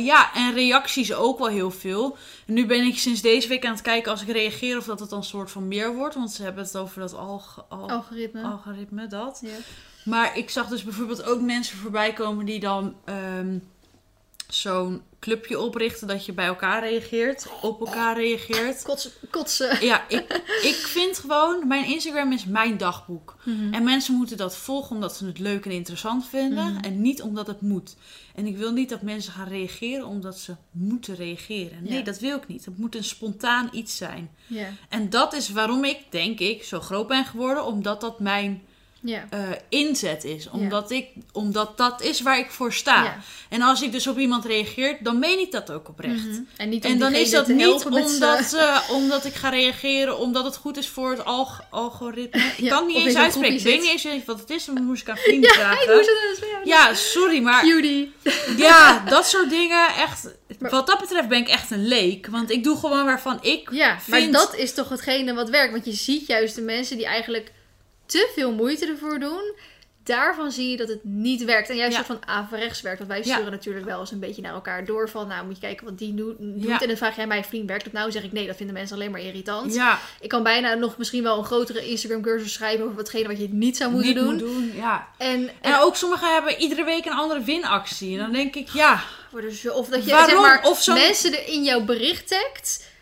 ja, en reacties ook wel heel veel. En nu ben ik sinds deze week aan het kijken als ik reageer of dat het dan een soort van meer wordt. Want ze hebben het over dat alg al- Algoritme. algoritme, dat. Ja. Maar ik zag dus bijvoorbeeld ook mensen voorbij komen die dan ehm, zo'n clubje oprichten dat je bij elkaar reageert, op elkaar reageert. Kotsen. kotsen. Ja, ik, ik vind gewoon, mijn Instagram is mijn dagboek. En mensen moeten dat volgen omdat ze het leuk en interessant vinden Mhm. en niet omdat het moet. En ik wil niet dat mensen gaan reageren omdat ze moeten reageren. Nee, Ja. dat wil ik niet. Het moet een spontaan iets zijn. Ja. En dat is waarom ik, denk ik, zo groot ben geworden, omdat dat mijn Ja. eh, inzet is. Omdat, ik, omdat dat is waar ik voor sta. Ja. En als ik dus op iemand reageer, dan meen ik dat ook oprecht. Mhm. En, niet om En dan is dat niet omdat, eh, omdat ik ga reageren, omdat het goed is voor het alg- algoritme. Ik kan niet eens uitspreken. Ik weet niet eens wat het is. Dan moest ik aan vrienden vragen. Ja, sorry, maar Cutie. ja, dat soort dingen echt. Maar- Wat dat betreft ben ik echt een leek. Want ik doe gewoon waarvan ik Ja, maar vind- dat is toch hetgene wat werkt. Want je ziet juist de mensen die eigenlijk te veel moeite ervoor doen. Daarvan zie je dat het niet werkt. En juist Ja. van averechts werkt. Want wij Ja. sturen natuurlijk wel eens een beetje naar elkaar door. Van nou moet je kijken wat die doet. Ja. En dan vraag jij mij, vriend, werkt dat nou? zeg ik nee, dat vinden mensen alleen maar irritant. Ik kan bijna nog misschien wel een grotere Instagram cursus schrijven over watgene wat je niet zou moeten niet doen. moet doen. Ja. En, en En ook sommigen hebben iedere week een andere winactie. En dan denk ik, ja, of dat je Waarom? zeg maar, Of mensen er in jouw bericht tagt.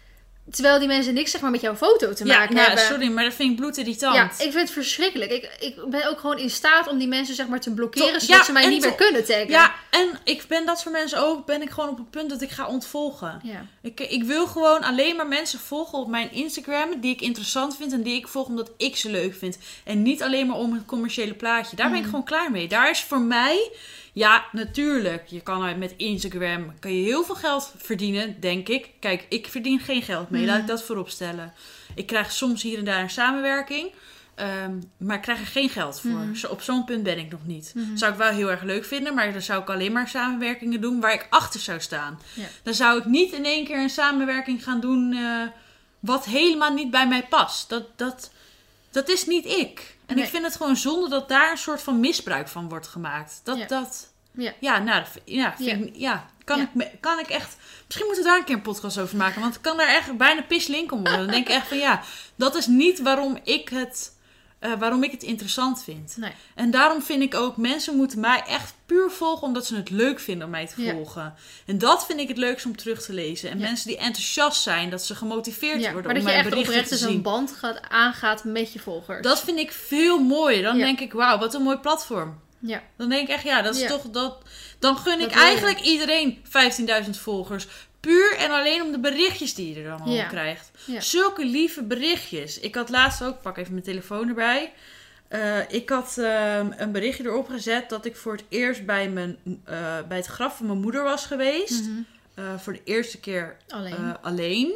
Terwijl die mensen niks zeg maar, met jouw foto te ja maken hebben. sorry, maar dat vind ik bloedirritant. Ja, ik vind het verschrikkelijk. Ik, ik ben ook gewoon in staat om die mensen zeg maar te blokkeren, zodat ja, ze mij niet meer kunnen taggen. Ja, en ik ben dat soort mensen ook, ben ik gewoon op het punt dat ik ga ontvolgen. Ja. Ik, ik wil gewoon alleen maar mensen volgen op mijn Instagram die ik interessant vind en die ik volg omdat ik ze leuk vind. En niet alleen maar om het commerciële plaatje. Daar ben ik Mhm. gewoon klaar mee. Daar is voor mij, ja, natuurlijk, je kan met Instagram kan je heel veel geld verdienen, denk ik. Kijk, ik verdien geen geld mee, Mhm. laat ik dat voorop stellen. Ik krijg soms hier en daar een samenwerking. ehm, maar ik krijg er geen geld voor. Mhm. Zo, op zo'n punt ben ik nog niet. Mhm. Zou ik wel heel erg leuk vinden, maar dan zou ik alleen maar samenwerkingen doen waar ik achter zou staan. Ja. Dan zou ik niet in één keer een samenwerking gaan doen eh, wat helemaal niet bij mij past. Dat, dat, dat is niet ik. En Nee. ik vind het gewoon zonde dat daar een soort van misbruik van wordt gemaakt. Dat, Ja. dat, Ja. ja, nou, ja, vind Ja. ik- ja, kan, Ja. Ik, kan ik echt... Misschien moeten we daar een keer een podcast over maken, want ik kan daar echt bijna pislink om worden. Dan denk ik echt van, ja, dat is niet waarom ik het... eh, waarom ik het interessant vind. Nee. En daarom vind ik ook, mensen moeten mij echt puur volgen omdat ze het leuk vinden om mij te Ja. volgen. En dat vind ik het leukst om terug te lezen. En Ja. mensen die enthousiast zijn, dat ze gemotiveerd Ja, worden maar om dat mijn berichten te dus een zien. band gaat, aangaat met je volgers. Dat vind ik veel mooier. Dan denk ik, wauw, wat een mooi platform. Ja. Dan denk ik echt, ja, dat is toch dat. Dan gun Dat ik eigenlijk iedereen 15.000 volgers. Puur en alleen om de berichtjes die je er dan al Ja. krijgt. Ja. Zulke lieve berichtjes. Ik had laatst ook, pak even mijn telefoon erbij. Eh, ik had ehm, een berichtje erop gezet dat ik voor het eerst bij, mijn, eh, bij het graf van mijn moeder was geweest. Mhm. Eh, voor de eerste keer Alleen. alleen.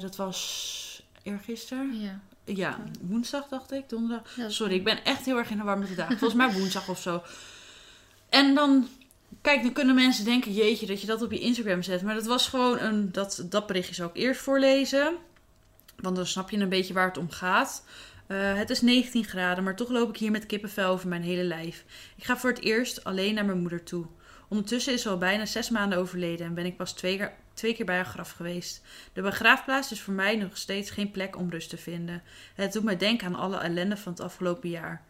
Dat was eergisteren. ja. Ja, woensdag dacht ik, donderdag. Sorry, ik ben echt heel erg in de war met de dagen. Volgens mij woensdag of zo. En dan, kijk, dan kunnen mensen denken, jeetje, dat je dat op je Instagram zet. Maar dat was gewoon een, dat, dat berichtje zou ik eerst voorlezen. Want dan snap je een beetje waar het om gaat. Eh, het is 19 graden, maar toch loop ik hier met kippenvel over mijn hele lijf. Ik ga voor het eerst alleen naar mijn moeder toe. Ondertussen is ze al bijna zes maanden overleden en ben ik pas twee twee keer bij haar graf geweest. De begraafplaats is voor mij nog steeds geen plek om rust te vinden. Het doet mij denken aan alle ellende van het afgelopen jaar.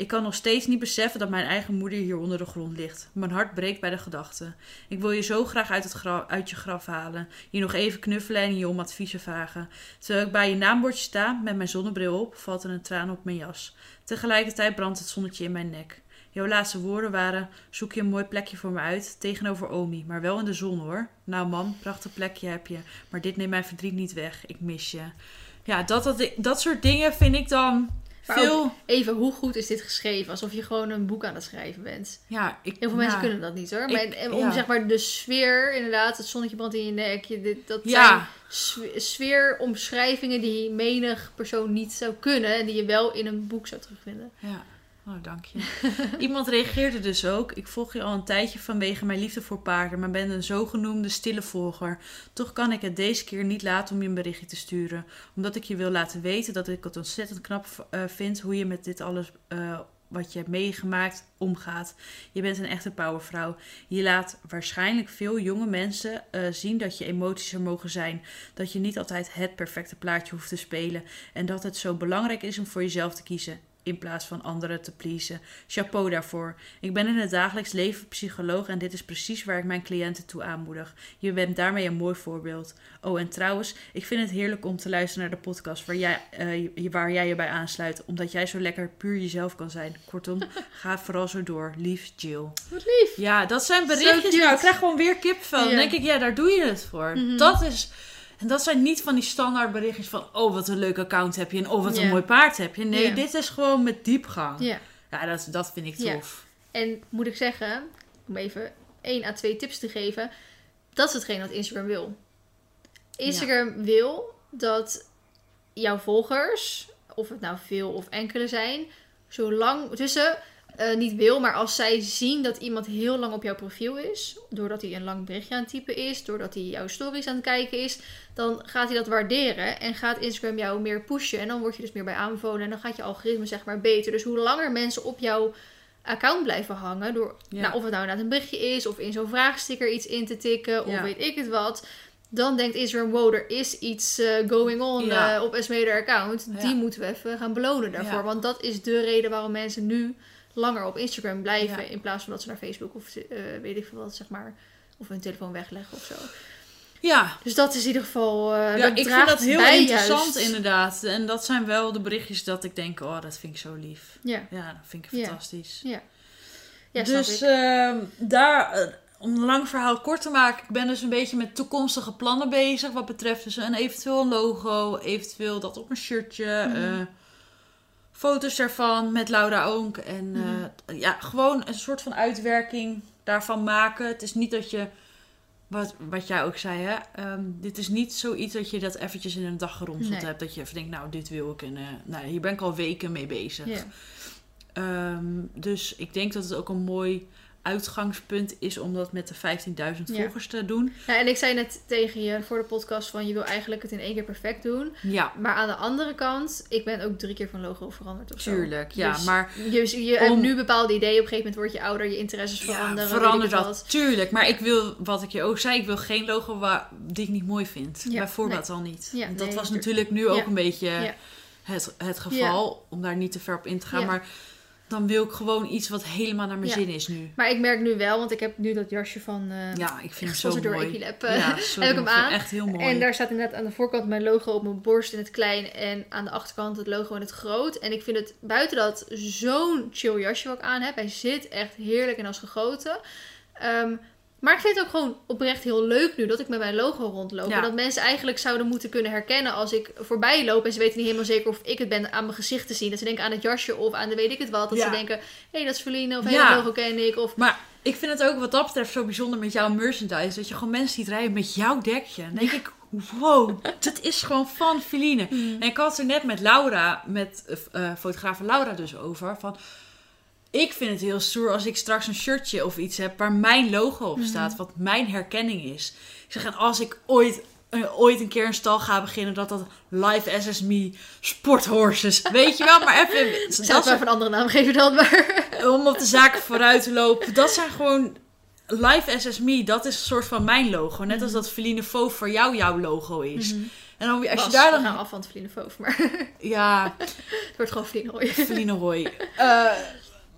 Ik kan nog steeds niet beseffen dat mijn eigen moeder hier onder de grond ligt. Mijn hart breekt bij de gedachte. Ik wil je zo graag uit, het uit je graf halen. Je nog even knuffelen en je om adviezen vragen. Terwijl ik bij je naambordje sta, met mijn zonnebril op, valt er een traan op mijn jas. Tegelijkertijd brandt het zonnetje in mijn nek. Jouw laatste woorden waren: zoek je een mooi plekje voor me uit tegenover Omi, maar wel in de zon hoor. Nou man, prachtig plekje heb je, maar dit neemt mijn verdriet niet weg. Ik mis je. Ja, dat, dat, dat soort dingen vind ik dan Maar veel. Even, hoe goed is dit geschreven? Alsof je gewoon een boek aan het schrijven bent. Ja, ik, Heel veel mensen ja. kunnen dat niet hoor. Ik- en om ja. zeg maar de sfeer, inderdaad, het zonnetje brandt in je nek. Je, dit, dat zijn Ja, sfeer- sfeeromschrijvingen die menig persoon niet zou kunnen. En die je wel in een boek zou terugvinden. ja. Oh, dank je. Iemand reageerde dus ook. Ik volg je al een tijdje vanwege mijn liefde voor paarden, maar ben een zogenoemde stille volger. Toch kan ik het deze keer niet laten om je een berichtje te sturen. Omdat ik je wil laten weten dat ik het ontzettend knap eh, vind hoe je met dit alles eh, wat je hebt meegemaakt omgaat. Je bent een echte powervrouw. Je laat waarschijnlijk veel jonge mensen eh, zien dat je emoties er mogen zijn. Dat je niet altijd het perfecte plaatje hoeft te spelen. En dat het zo belangrijk is om voor jezelf te kiezen. In plaats van anderen te pleasen. Chapeau daarvoor. Ik ben in het dagelijks leven psycholoog en dit is precies waar ik mijn cliënten toe aanmoedig. Je bent daarmee een mooi voorbeeld. Oh, en trouwens, ik vind het heerlijk om te luisteren naar de podcast waar jij, eh, je- waar jij je bij aansluit. Omdat jij zo lekker puur jezelf kan zijn. Kortom, ga vooral zo door. Lief Jill. Wat lief. Ja, dat zijn berichtjes. Nou, ik krijg gewoon weer kipvel. Dan Ja. denk ik, ja, daar doe je het voor. Mhm. Dat is... En dat zijn niet van die standaard berichtjes van... Oh, wat een leuk account heb je. En oh, wat een mooi paard heb je. Nee, dit is gewoon met diepgang. Ja. Ja, dat, dat vind ik tof. En moet ik zeggen, om even één à twee tips te geven, dat is hetgeen wat Instagram wil. Instagram wil dat jouw volgers, of het nou veel of enkele zijn, zo lang tussen eh, niet wil, maar als zij zien dat iemand heel lang op jouw profiel is, doordat hij een lang berichtje aan het typen is, doordat hij jouw stories aan het kijken is, dan gaat hij dat waarderen en gaat Instagram jou meer pushen en dan word je dus meer bij aanbevolen en dan gaat je algoritme zeg maar beter. Dus hoe langer mensen op jouw account blijven hangen, door, Ja. nou, of het nou inderdaad een berichtje is of in zo'n vraagsticker iets in te tikken of Ja. weet ik het wat, dan denkt Instagram, wow, er is iets eh, going on Ja. eh, op Esmeder account. Die moeten we even gaan belonen daarvoor. Want dat is de reden waarom mensen nu langer op Instagram blijven. Ja. In plaats van dat ze naar Facebook of eh, weet ik veel wat, zeg maar. Of hun telefoon wegleggen of zo. Ja, Dus dat is in ieder geval. eh ja ik vind dat heel interessant juist. inderdaad. En dat zijn wel de berichtjes dat ik denk... Oh, dat vind ik zo lief. Ja, Ja, dat vind ik fantastisch. ja. Ja, dus ehm, daar, eh, om een lang verhaal kort te maken, ik ben dus een beetje met toekomstige plannen bezig. Wat betreft dus een eventueel logo, eventueel dat op een shirtje, Mhm. Foto's ervan met Laura Oonk. En eh, ja, gewoon een soort van uitwerking daarvan maken. Het is niet dat je, wat, wat jij ook zei, hè, ehm, dit is niet zoiets dat je dat eventjes in een dag geronseld Nee. hebt. Dat je even denkt, nou, dit wil ik. En eh, nou, hier ben ik al weken mee bezig. Ehm, dus ik denk dat het ook een mooi uitgangspunt is om dat met de 15.000 Ja. volgers te doen. Ja, en ik zei net tegen je voor de podcast van je wil eigenlijk het in één keer perfect doen. Ja, Maar aan de andere kant, ik ben ook drie keer van logo veranderd of zo. tuurlijk. Ja, Dus maar Je, je hebt nu bepaalde ideeën. Op een gegeven moment word je ouder, je interesses ja, veranderen. verander weet ik dat. wat. Tuurlijk. Maar ik wil, wat ik je ook zei, ik wil geen logo waar, die ik niet mooi vind. Ja, Bijvoorbeeld al niet. Ja, dat nee, was natuurlijk. nu ook Ja. een beetje Ja. het, het geval. Om daar niet te ver op in te gaan. Ja. Maar dan wil ik gewoon iets wat helemaal naar mijn Ja. zin is nu. Maar ik merk nu wel, want ik heb nu dat jasje van eh Ja, ik vind hem zo door mooi. Equilab. Ja, eh, sorry, heb ik hem aan. Echt heel mooi. En daar staat inderdaad aan de voorkant mijn logo op mijn borst in het klein. En aan de achterkant het logo in het groot. En ik vind het buiten dat zo'n chill jasje wat ik aan heb. Hij zit echt heerlijk en als gegoten. Ehm, maar ik vind het ook gewoon oprecht heel leuk nu dat ik met mijn logo rondloop. Ja. En dat mensen eigenlijk zouden moeten kunnen herkennen als ik voorbij loop. En ze weten niet helemaal zeker of ik het ben aan mijn gezicht te zien. Dat ze denken aan het jasje of aan de weet ik het wat. Dat Ja. ze denken, hé hey, dat is Verline of hé, Ja. dat logo ken ik. Of Maar ik vind het ook wat dat betreft zo bijzonder met jouw merchandise. Dat je gewoon mensen ziet rijden met jouw dekje. Dan denk ik, wow, dat is gewoon van Feline. En ik had het er net met Laura, met eh fotograaf Laura dus over. Van, ik vind het heel stoer als ik straks een shirtje of iets heb waar mijn logo op staat. Wat mijn herkenning is. Ik zeg, en als ik ooit... eh, ooit een keer een stal ga beginnen, dat dat Live SS Me Sporthorses, weet je wel, maar even, dat zelfs soort maar van een andere naam geven dan maar. om op de zaken vooruit te lopen. Dat zijn gewoon live SSME. Dat is een soort van mijn logo. Net als dat Feline Faux voor jou jouw logo is. En dan, als je daar dan... af van het Feline Foof, maar Ja, het wordt gewoon Feline Roy. Feline Roy. Eh,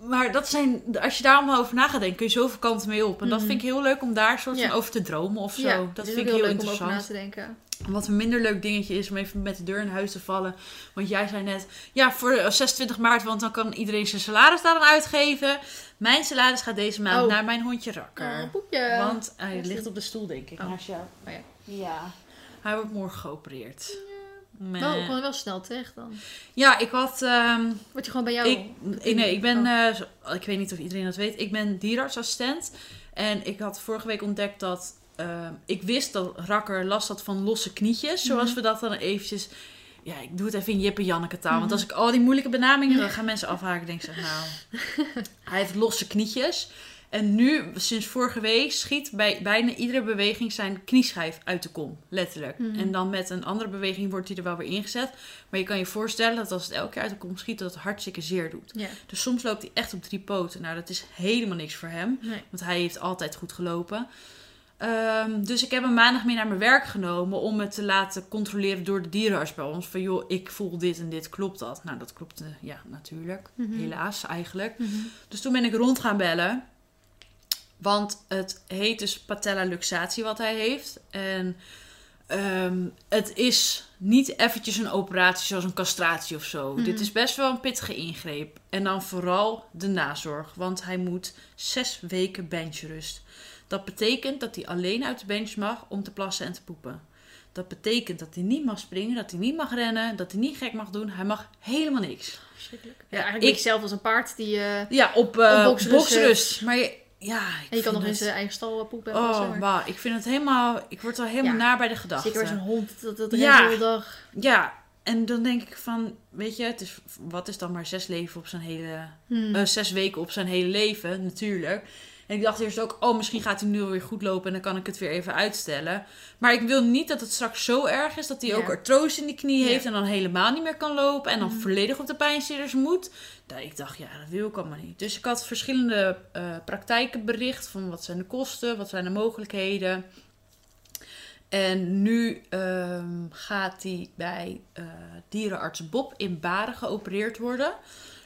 maar dat zijn... Als je daar allemaal over na gaat denken, kun je zoveel kanten mee op. En dat Mhm. vind ik heel leuk om daar soort Ja. van over te dromen of zo. Ja, dat vind ik heel leuk om over na interessant. te denken. Wat een minder leuk dingetje is om even met de deur in huis te vallen. Want jij zei net, ja, voor eh, 26 maart, want dan kan iedereen zijn salaris daar dan uitgeven. Mijn salaris gaat deze maand Oh. naar mijn hondje Rakker. Oh. Want hij ligt op de stoel, denk ik, Oh. naast jou. Oh ja. Ja. Hij wordt morgen geopereerd. Meh. Wel, gewoon wel snel terecht dan. Ja, ik had... ehm, Word je gewoon bij jou... ik, ik- nee, ik ben... Oh. eh, ik weet niet of iedereen dat weet. Ik ben dierenartsassistent. En ik had vorige week ontdekt dat... eh, ik wist dat Rakker last had van losse knietjes. Zoals Mhm. we dat dan eventjes... Ja, ik doe het even in Jip en Janneke taal. Want Mhm. als ik al die moeilijke benamingen... Dan gaan mensen afhaken. denk ik, zeg, nou... hij heeft losse knietjes. En nu, sinds vorige week, schiet bij bijna iedere beweging zijn knieschijf uit de kom. Letterlijk. Mhm. En dan met een andere beweging wordt hij er wel weer ingezet. Maar je kan je voorstellen dat als het elke keer uit de kom schiet, dat het hartstikke zeer doet. Dus soms loopt hij echt op drie poten. Nou, dat is helemaal niks voor hem. Nee. Want hij heeft altijd goed gelopen. Ehm, dus ik heb hem maandag mee naar mijn werk genomen om het te laten controleren door de dierenarts bij ons. Van joh, ik voel dit en dit, klopt dat? Nou, dat klopte, ja, natuurlijk. Mhm. Helaas, eigenlijk. Mhm. Dus toen ben ik rond gaan bellen. Want het heet dus patella luxatie wat hij heeft. En ehm, het is niet eventjes een operatie zoals een castratie of zo. Mhm. Dit is best wel een pittige ingreep. En dan vooral de nazorg. Want hij moet zes weken benchrust. Dat betekent dat hij alleen uit de bench mag om te plassen en te poepen. Dat betekent dat hij niet mag springen, dat hij niet mag rennen, dat hij niet gek mag doen. Hij mag helemaal niks. Verschrikkelijk. Ja, eigenlijk ik- zelf als een paard die... eh, Ja, op, eh Op boksrust, boksrust. Maar je, ja, ik en je kan nog in het- zijn eigen stal eh, poepen. Oh, maar- wauw. Ik vind het helemaal... Ik word al helemaal Ja. naar bij de gedachte. Zeker als een hond, dat, dat Ja. de hele dag. Ja, en dan denk ik van... Weet je, het is, wat is dan maar zes leven op zijn hele... Hmm. eh, zes weken op zijn hele leven, natuurlijk. En ik dacht eerst ook, oh, misschien gaat hij nu weer goed lopen en dan kan ik het weer even uitstellen. Maar ik wil niet dat het straks zo erg is dat hij Ja. ook artrose in die knie Ja. heeft en dan helemaal niet meer kan lopen en dan Mhm. volledig op de pijnstillers moet. Dat ik dacht, ja, dat wil ik allemaal niet. Dus ik had verschillende eh, praktijken bericht van wat zijn de kosten, wat zijn de mogelijkheden. En nu ehm, gaat hij bij eh, dierenarts Bob in Baren geopereerd worden.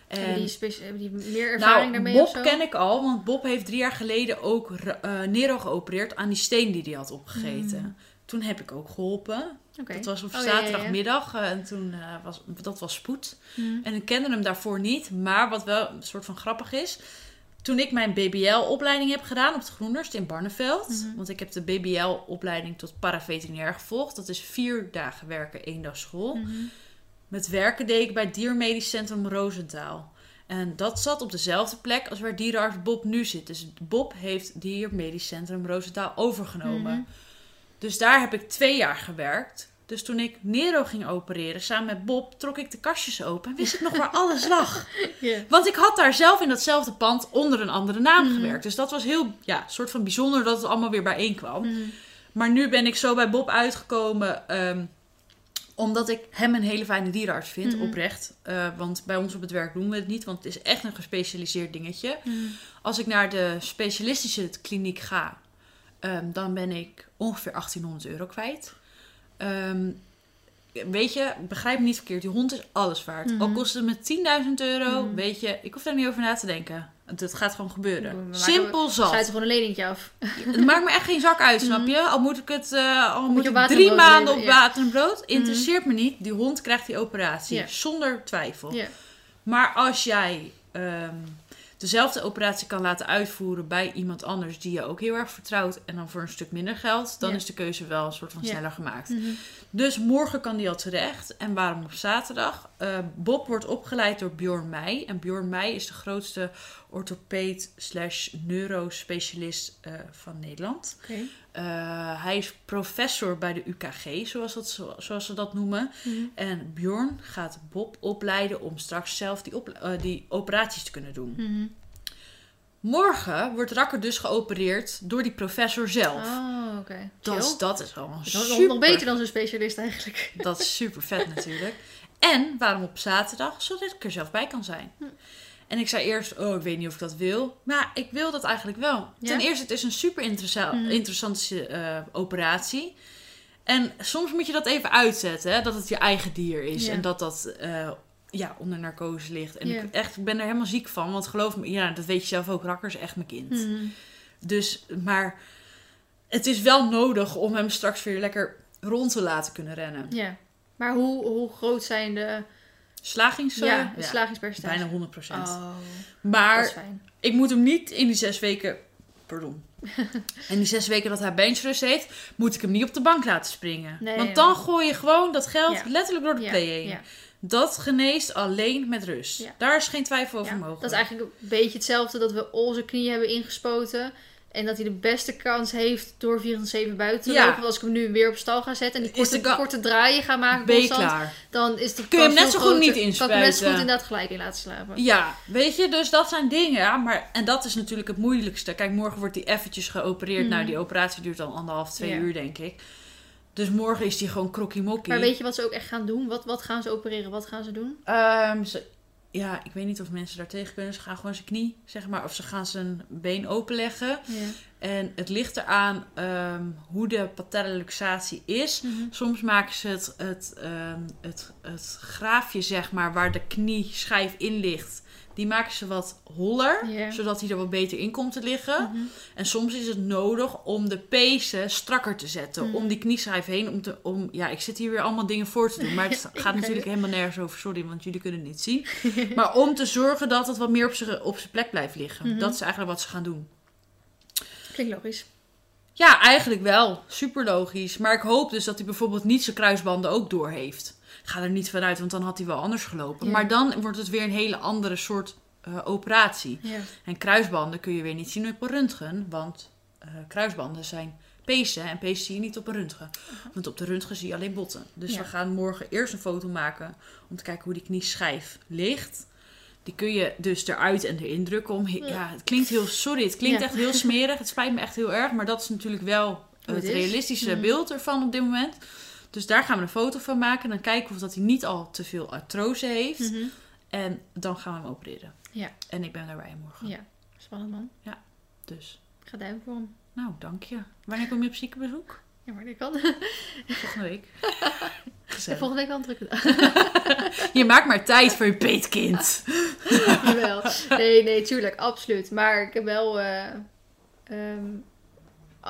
En die, hebben die meer ervaring nou, daarmee Bob ken ik al, want Bob heeft drie jaar geleden ook eh, Nero geopereerd aan die steen die hij had opgegeten. Hmm. Toen heb ik ook geholpen. Dat was op Oh, ja, ja, ja. zaterdagmiddag eh, en toen eh, was dat was spoed. Hmm. En ik kende hem daarvoor niet, maar wat wel een soort van grappig is. Toen ik mijn BBL-opleiding heb gedaan op de Groenderst in Barneveld. Mhm. Want ik heb de BBL-opleiding tot paraveterinair gevolgd. Dat is vier dagen werken, één dag school. Mhm. Met werken deed ik bij Diermedisch Centrum Roosentaal. En dat zat op dezelfde plek als waar dierenarts Bob nu zit. Dus Bob heeft Diermedisch Centrum Roosentaal overgenomen. Mhm. Dus daar heb ik twee jaar gewerkt. Dus toen ik Nero ging opereren samen met Bob, trok ik de kastjes open en wist ik nog waar alles lag. Want ik had daar zelf in datzelfde pand onder een andere naam Mhm. gewerkt. Dus dat was heel, ja, soort van bijzonder dat het allemaal weer bijeen kwam. Mhm. Maar nu ben ik zo bij Bob uitgekomen. ehm, omdat ik hem een hele fijne dierenarts vind, Mhm. oprecht. Eh, want bij ons op het werk doen we het niet, want het is echt een gespecialiseerd dingetje. Mhm. Als ik naar de specialistische kliniek ga, ehm, dan ben ik ongeveer 1800 euro kwijt. Ehm, weet je, begrijp me niet verkeerd, die hond is alles waard. Mhm. Al kost het me 10.000 euro, Mhm. weet je, ik hoef daar niet over na te denken. Het, het gaat gewoon We gebeuren. Simpel zat. Sluit er gewoon een leningje af. Het maakt me echt geen zak uit, snap Mhm. je? Al moet ik het, eh, al moet ik drie maanden leven, op ja. Mhm. water en brood, interesseert me niet. Die hond krijgt die operatie, zonder twijfel. Maar als jij ehm, dezelfde operatie kan laten uitvoeren bij iemand anders die je ook heel erg vertrouwt en dan voor een stuk minder geld, dan is de keuze wel een soort van sneller gemaakt. Mhm. Dus morgen kan die al terecht. En waarom op zaterdag? Eh, Bob wordt opgeleid door Bjorn Meij. En Bjorn Meij is de grootste orthopeed slash neurospecialist eh, van Nederland. Oké. Eh, hij is professor bij de UKG, zoals, dat, zo- zoals ze dat noemen. Mhm. En Bjorn gaat Bob opleiden om straks zelf die, op, die operaties te kunnen doen. Mhm. Morgen wordt Rakker dus geopereerd door die professor zelf. Oh, oké. dat, Chill. is, dat is gewoon Dat is nog- super. nog beter dan zo'n specialist eigenlijk. Dat is super vet natuurlijk. En waarom op zaterdag? Zodat ik er zelf bij kan zijn. Hm. En ik zei eerst, oh, ik weet niet of ik dat wil. Maar ik wil dat eigenlijk wel. Ja? Ten eerste, het is een super Mhm. interessante eh, operatie. En soms moet je dat even uitzetten, hè, dat het je eigen dier is. Ja. En dat dat eh, ja, onder narcose ligt. En ik, echt, ik ben er helemaal ziek van. Want geloof me, ja, dat weet je zelf ook, Rakker is echt mijn kind. Mhm. Dus, maar het is wel nodig om hem straks weer lekker rond te laten kunnen rennen. Ja. Maar hoe, hoe groot zijn de, Slagings... ja, de slagingspercentage? bijna 100%. Oh, maar ik moet hem niet in die zes weken... Pardon. in die zes weken dat hij benchrust heeft, moet ik hem niet op de bank laten springen. Nee, Want dan gooi je gewoon dat geld Ja. letterlijk door de play heen. Dat geneest alleen met rust. Ja. Daar is geen twijfel over Ja, mogelijk. Dat is eigenlijk een beetje hetzelfde dat we onze knie hebben ingespoten. En dat hij de beste kans heeft door 24-7 buiten te Ja. lopen. Want als ik hem nu weer op stal ga zetten en die korte, draaien ga maken constant, klaar? dan is de Kun je hem net zo goed groter. niet Kan ik hem net zo goed inspuiten. inderdaad gelijk in laten slapen. Ja, weet je, dus dat zijn dingen. Ja, maar, en dat is natuurlijk het moeilijkste. Kijk, morgen wordt hij eventjes geopereerd. Mhm. Nou, die operatie duurt dan anderhalf, twee Ja. uur, denk ik. Dus morgen is hij gewoon krokkie-mokkie. Maar weet je wat ze ook echt gaan doen? Wat, wat gaan ze opereren? Wat gaan ze doen? Ehm, ze- ja, ik weet niet of mensen daar tegen kunnen. Ze gaan gewoon zijn knie, zeg maar, of ze gaan zijn been openleggen. Ja. En het ligt eraan ehm, hoe de patella luxatie is. Mhm. Soms maken ze het, het, ehm, het, het graafje, zeg maar, waar de knieschijf in ligt. Die maken ze wat holler, zodat hij er wat beter in komt te liggen. Mhm. En soms is het nodig om de pezen strakker te zetten. Mhm. Om die knieschijf heen. Om te, om, ja, ik zit hier weer allemaal dingen voor te doen. Maar het gaat natuurlijk helemaal nergens over. Sorry, want jullie kunnen het niet zien. maar om te zorgen dat het wat meer op zijn op zijn plek blijft liggen. Mhm. Dat is eigenlijk wat ze gaan doen. Klinkt logisch. Ja, eigenlijk wel. Super logisch. Maar ik hoop dus dat hij bijvoorbeeld niet zijn kruisbanden ook door heeft. Ik ga er niet vanuit, want dan had hij wel anders gelopen. Ja. Maar dan wordt het weer een hele andere soort eh, operatie. Ja. En kruisbanden kun je weer niet zien op een röntgen, want eh, kruisbanden zijn pezen en pezen zie je niet op een röntgen. Want op de röntgen zie je alleen botten. Dus Ja. we gaan morgen eerst een foto maken om te kijken hoe die knieschijf ligt. Die kun je dus eruit en erin drukken. Om, Ja. ja, het klinkt heel, sorry, het klinkt Ja. echt heel smerig. Het spijt me echt heel erg, maar dat is natuurlijk wel het het is. realistische Mhm. beeld ervan op dit moment. Dus daar gaan we een foto van maken. Dan kijken we of dat hij niet al te veel artrose heeft. Mhm. En dan gaan we hem opereren. Ja. En ik ben daarbij morgen. ja, spannend man. Dus, Ik ga duimen voor hem. nou, dank je. Wanneer kom je op ziekenbezoek? Ja, maar dat kan. Volgende week. Ik Gezellig. volgende week wel een drukke dag. Je maakt maar tijd voor je peetkind. Jawel. Nee, nee, tuurlijk, absoluut. Maar ik heb wel. eh, ehm,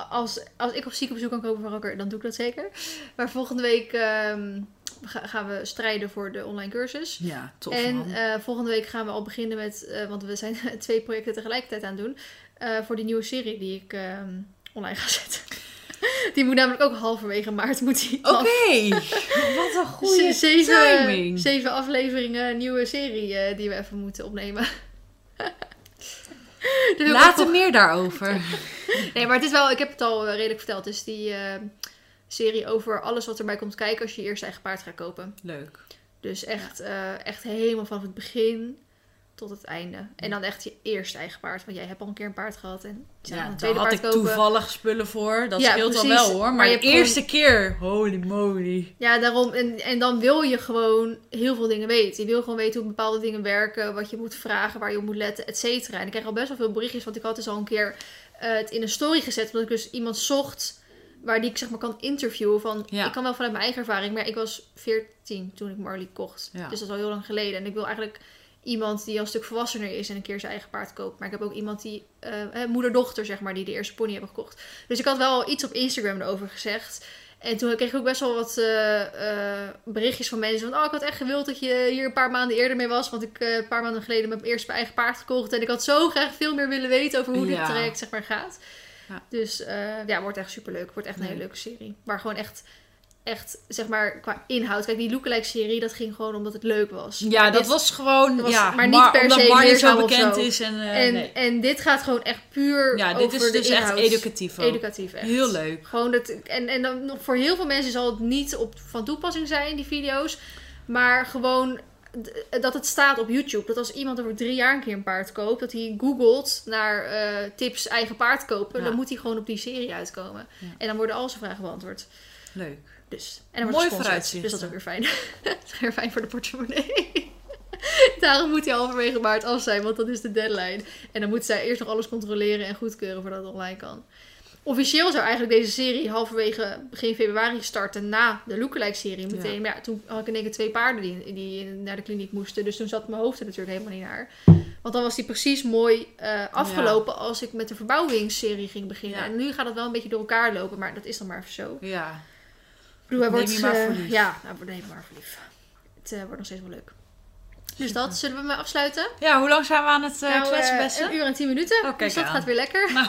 als, als ik op ziekenbezoek kan komen van Rocker, dan doe ik dat zeker. Maar volgende week ehm, ga- gaan we strijden voor de online cursus. Ja, tof en eh, volgende week gaan we al beginnen met, eh, want we zijn twee projecten tegelijkertijd aan het doen, voor die nieuwe serie die ik ehm, online ga zetten. Die moet namelijk ook halverwege maart moet die. Oké, wat een goede zeven, timing. zeven afleveringen nieuwe serie eh, die we even moeten opnemen. Dus Later meer daarover. Nee, maar het is wel, ik heb het al eh, redelijk verteld. Het is die eh, serie over alles wat erbij komt kijken als je je eerste eigen paard gaat kopen. Leuk. Dus echt, echt helemaal vanaf het begin tot het einde. En dan echt je eerste eigen paard. Want jij hebt al een keer een paard gehad en Ja, een daar had paard ik kopen. toevallig spullen voor. Dat Ja, scheelt wel hoor. Maar, Maar je de gewoon- eerste keer, holy moly. Ja, daarom. En, en dan wil je gewoon heel veel dingen weten. Je wil gewoon weten hoe bepaalde dingen werken, wat je moet vragen, waar je op moet letten, et cetera. En ik kreeg al best wel veel berichtjes, want ik had dus al een keer eh, het in een story gezet, omdat ik dus iemand zocht waar die ik zeg maar kan interviewen. Van, Ja. Ik kan wel vanuit mijn eigen ervaring, maar ik was 14 toen ik Marley kocht. Ja. Dus dat is al heel lang geleden. En ik wil eigenlijk iemand die al een stuk volwassener is en een keer zijn eigen paard koopt. Maar ik heb ook iemand die, eh, moeder-dochter zeg maar, die de eerste pony hebben gekocht. Dus ik had wel iets op Instagram erover gezegd. En toen kreeg ik ook best wel wat eh, eh, berichtjes van mensen. Van, oh, ik had echt gewild dat je hier een paar maanden eerder mee was. Want ik een paar maanden geleden mijn eerste mijn eigen paard gekocht. En ik had zo graag veel meer willen weten over hoe Ja. dit traject zeg maar gaat. Ja. Dus ja, wordt echt superleuk. Wordt echt een hele Leuk. leuke serie. Maar gewoon echt, echt, zeg maar, qua inhoud. Kijk, die lookalike serie, dat ging gewoon omdat het leuk was. Ja, Maar dat dit- was gewoon... dat was- ja, maar niet per omdat se zo bekend zo. is. En, eh, en, nee. en dit gaat gewoon echt puur Ja, dit over is dus echt educatief ook. Educatief echt. Heel leuk. Gewoon dat, en, en dan nog voor heel veel mensen zal het niet op, van toepassing zijn, die video's. Maar gewoon d- dat het staat op YouTube. Dat als iemand over drie jaar een keer een paard koopt, dat hij googelt naar eh, tips eigen paard kopen, Ja. dan moet hij gewoon op die serie uitkomen. Ja. En dan worden al zijn vragen beantwoord. Leuk. Dus, en dan Mooi vooruitzicht. Dus dat is ook weer fijn. dat is weer fijn voor de portemonnee. Daarom moet hij halverwege maart af zijn, want dat is de deadline. En dan moet zij eerst nog alles controleren en goedkeuren voordat het online kan. Officieel zou eigenlijk deze serie halverwege begin februari starten na de Lookalike-serie meteen. Ja. Maar ja, toen had ik in één keer twee paarden die, die naar de kliniek moesten. Dus toen zat mijn hoofd er natuurlijk helemaal niet naar. Want dan was die precies mooi eh, afgelopen als ik met de verbouwingsserie ging beginnen. Ja. En nu gaat het wel een beetje door elkaar lopen, maar dat is dan maar even zo. Ja. Bedoel, hij Neem wordt, je maar eh, voor lief. Ja, nou, neem je maar voor lief. Het eh, wordt nog steeds wel leuk. Dus dat, zullen we maar afsluiten? ja, hoe lang zijn we aan het uh, Nou, kletsen een uur en tien minuten. Oh, dus dat aan. gaat weer lekker. Nou.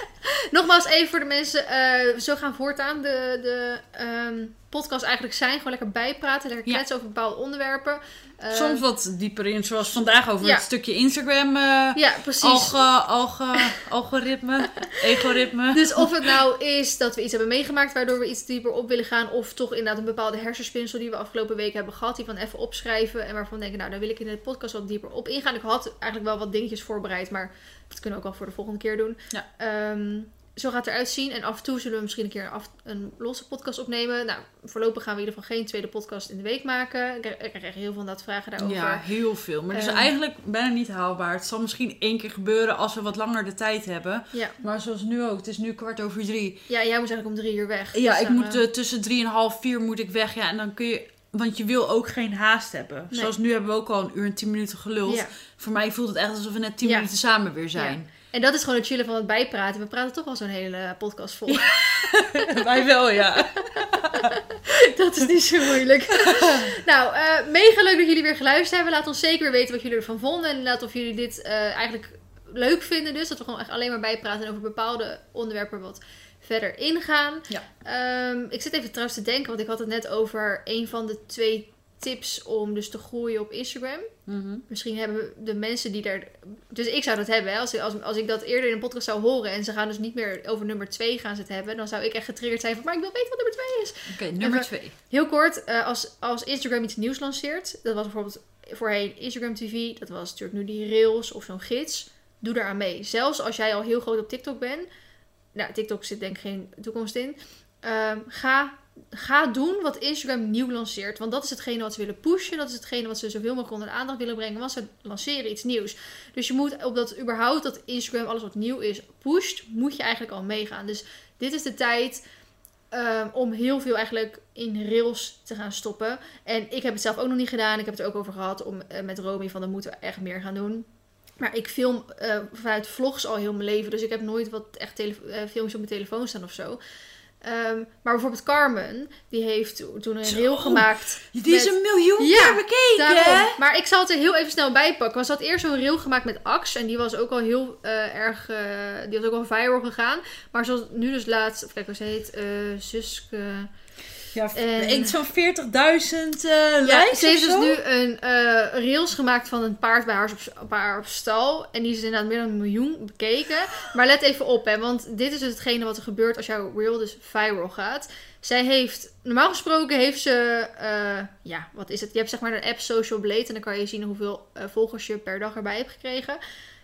Nogmaals even voor de mensen. eh, zo gaan voortaan de, de ehm, podcast eigenlijk zijn. Gewoon lekker bijpraten. Lekker Ja. kletsen over bepaalde onderwerpen. Eh, Soms wat dieper in, zoals vandaag over Ja. het stukje Instagram. eh Ja, precies. alge, alge, algoritme, egoritme. Dus of het nou is dat we iets hebben meegemaakt waardoor we iets dieper op willen gaan. Of toch inderdaad een bepaalde hersenspinsel die we afgelopen week hebben gehad. Die van even opschrijven. En waarvan we denken, nou daar wil ik in de podcast wat dieper op ingaan. Ik had eigenlijk wel wat dingetjes voorbereid. Maar dat kunnen we ook wel voor de volgende keer doen. Ja. Ehm, zo gaat het eruit zien. En af en toe zullen we misschien een keer een, af, een losse podcast opnemen. Nou, voorlopig gaan we in ieder geval geen tweede podcast in de week maken. Ik krijg, ik krijg echt heel veel dat vragen daarover. Ja, heel veel. Maar Ehm. eigenlijk bijna niet haalbaar. Het zal misschien één keer gebeuren als we wat langer de tijd hebben. Ja. Maar zoals nu ook. Het is nu kwart over drie. ja, jij moet eigenlijk om drie uur weg. Ja, Dus ik moet eh, eh, tussen drie en half vier moet ik weg. Ja, en dan kun je... Want je wil ook geen haast hebben. Nee. Zoals nu hebben we ook al een uur en tien minuten geluld. ja. Voor mij voelt het echt alsof we net tien Ja. minuten samen weer zijn. En dat is gewoon het chillen van het bijpraten. We praten toch al zo'n hele podcast vol. Wij wel, ja. Dat is niet zo moeilijk. nou, eh, mega leuk dat jullie weer geluisterd hebben. Laat ons zeker weer weten wat jullie ervan vonden. En laat of jullie dit eh, eigenlijk leuk vinden. Dus dat we gewoon echt alleen maar bijpraten over bepaalde onderwerpen wat verder ingaan. Ja. Ehm, ik zit even trouwens te denken, want ik had het net over een van de twee tips om dus te groeien op Instagram. Mhm. Misschien hebben de mensen die daar. Dus ik zou dat hebben. Hè? Als, als, als ik dat eerder in een podcast zou horen en ze gaan dus niet meer over nummer 2 gaan ze het hebben, dan zou ik echt getriggerd zijn van. Maar ik wil weten wat nummer 2 is. Oké, nummer Even- twee. Heel kort, eh, als, als Instagram iets nieuws lanceert, dat was bijvoorbeeld voorheen Instagram TV, dat was natuurlijk nu die Rails of zo'n gids, doe daaraan mee. Zelfs als jij al heel groot op TikTok bent, nou, TikTok zit denk ik geen toekomst in, ehm, ga, ga doen wat Instagram nieuw lanceert. Want dat is hetgene wat ze willen pushen, dat is hetgene wat ze zoveel mogelijk onder de aandacht willen brengen, want ze lanceren iets nieuws. Dus je moet op dat überhaupt dat Instagram alles wat nieuw is pusht, moet je eigenlijk al meegaan. Dus dit is de tijd Ehm, om heel veel eigenlijk in rails te gaan stoppen. En ik heb het zelf ook nog niet gedaan. Ik heb het er ook over gehad om, eh, met Romy van dan moeten we echt meer gaan doen. Maar ik film eh, vanuit vlogs al heel mijn leven. Dus ik heb nooit wat echt filmpjes op mijn telefoon staan of zo. Ehm, maar bijvoorbeeld Carmen, die heeft to- toen een reel gemaakt. Die is met- een miljoen Ja, keer bekeken, Daarom. Maar ik zal het er heel even snel bij pakken. Want ze had eerst zo'n reel gemaakt met Axe. En die was ook al heel eh, erg... eh, die was ook al viral gegaan. Maar zoals nu dus laatst... Of kijk, hoe ze heet? eh Suske... Ja, En- zo'n 40.000 eh Ja, likes ze heeft dus nu een eh rails gemaakt van een paard bij haar op, bij haar op stal. En die is inderdaad meer dan een miljoen bekeken. Maar let even op, hè, want dit is dus hetgene wat er gebeurt als jouw reel dus viral gaat. Zij heeft, normaal gesproken heeft ze, eh, ja, wat is het? Je hebt zeg maar een app Social Blade en dan kan je zien hoeveel eh, volgers je per dag erbij hebt gekregen.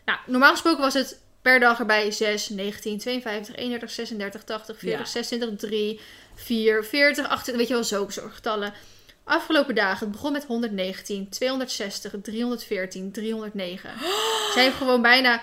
Nou, normaal gesproken was het per dag erbij 6, 19, 52, 31, 36, 80, 40, Ja. 26, 3, 4, 40, 28, weet je wel, zo soort getallen. Afgelopen dagen, het begon met 119, 260, 314, 309. Zij heeft gewoon bijna,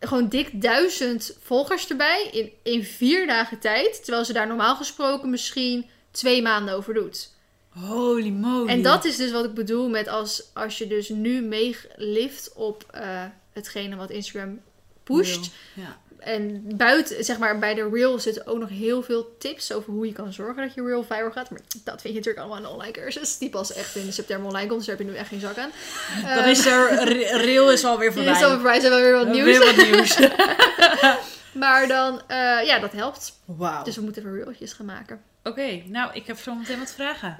gewoon dik duizend volgers erbij in, in vier dagen tijd. Terwijl ze daar normaal gesproken misschien twee maanden over doet. Holy moly. En dat is dus wat ik bedoel met als, als je dus nu meelift op eh, hetgene wat Instagram pusht. Ja. En buiten, zeg maar, bij de reel zitten ook nog heel veel tips over hoe je kan zorgen dat je reel viral gaat. Maar dat vind je natuurlijk allemaal een online cursus. Die pas echt in september online komt, dus daar heb je nu echt geen zak aan. Dan is er, re- rail is alweer Die voorbij. is voorbij, zijn wel weer wat nieuws. Weer wat nieuws. Maar dan, eh, ja, dat helpt. Wauw. Dus we moeten even reeltjes gaan maken. Oké, nou, ik heb zo meteen wat vragen.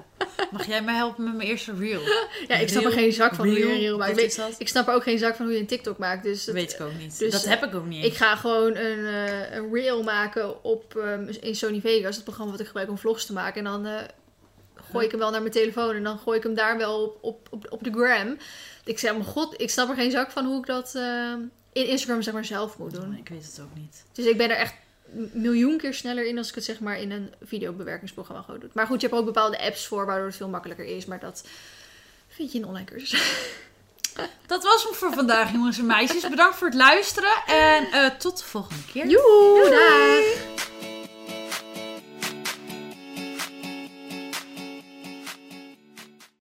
Mag jij mij helpen met mijn eerste reel? Ja, ik snap er geen zak van hoe je een reel, reel maakt. Ik weet-? Ik snap er ook geen zak van hoe je een TikTok maakt. Dus Dat weet ik ook niet. dus, dat heb ik ook niet. Ik ga gewoon een, eh, een reel maken op, ehm, in Sony Vegas, het programma wat ik gebruik om vlogs te maken. En dan eh, gooi ik hem wel naar mijn telefoon en dan gooi ik hem daar wel op, op, op, op de gram. Ik zeg, mijn god, ik snap er geen zak van hoe ik dat eh, in Instagram zeg maar zelf moet doen. Ik weet het ook niet. Dus ik ben er echt miljoen keer sneller in als ik het zeg maar in een videobewerkingsprogramma gewoon doe. Maar goed, je hebt ook bepaalde apps voor waardoor het veel makkelijker is. Maar dat vind je in een online cursus. Dat was hem voor vandaag, jongens en meisjes. Bedankt voor het luisteren en eh, tot de volgende keer. Dag!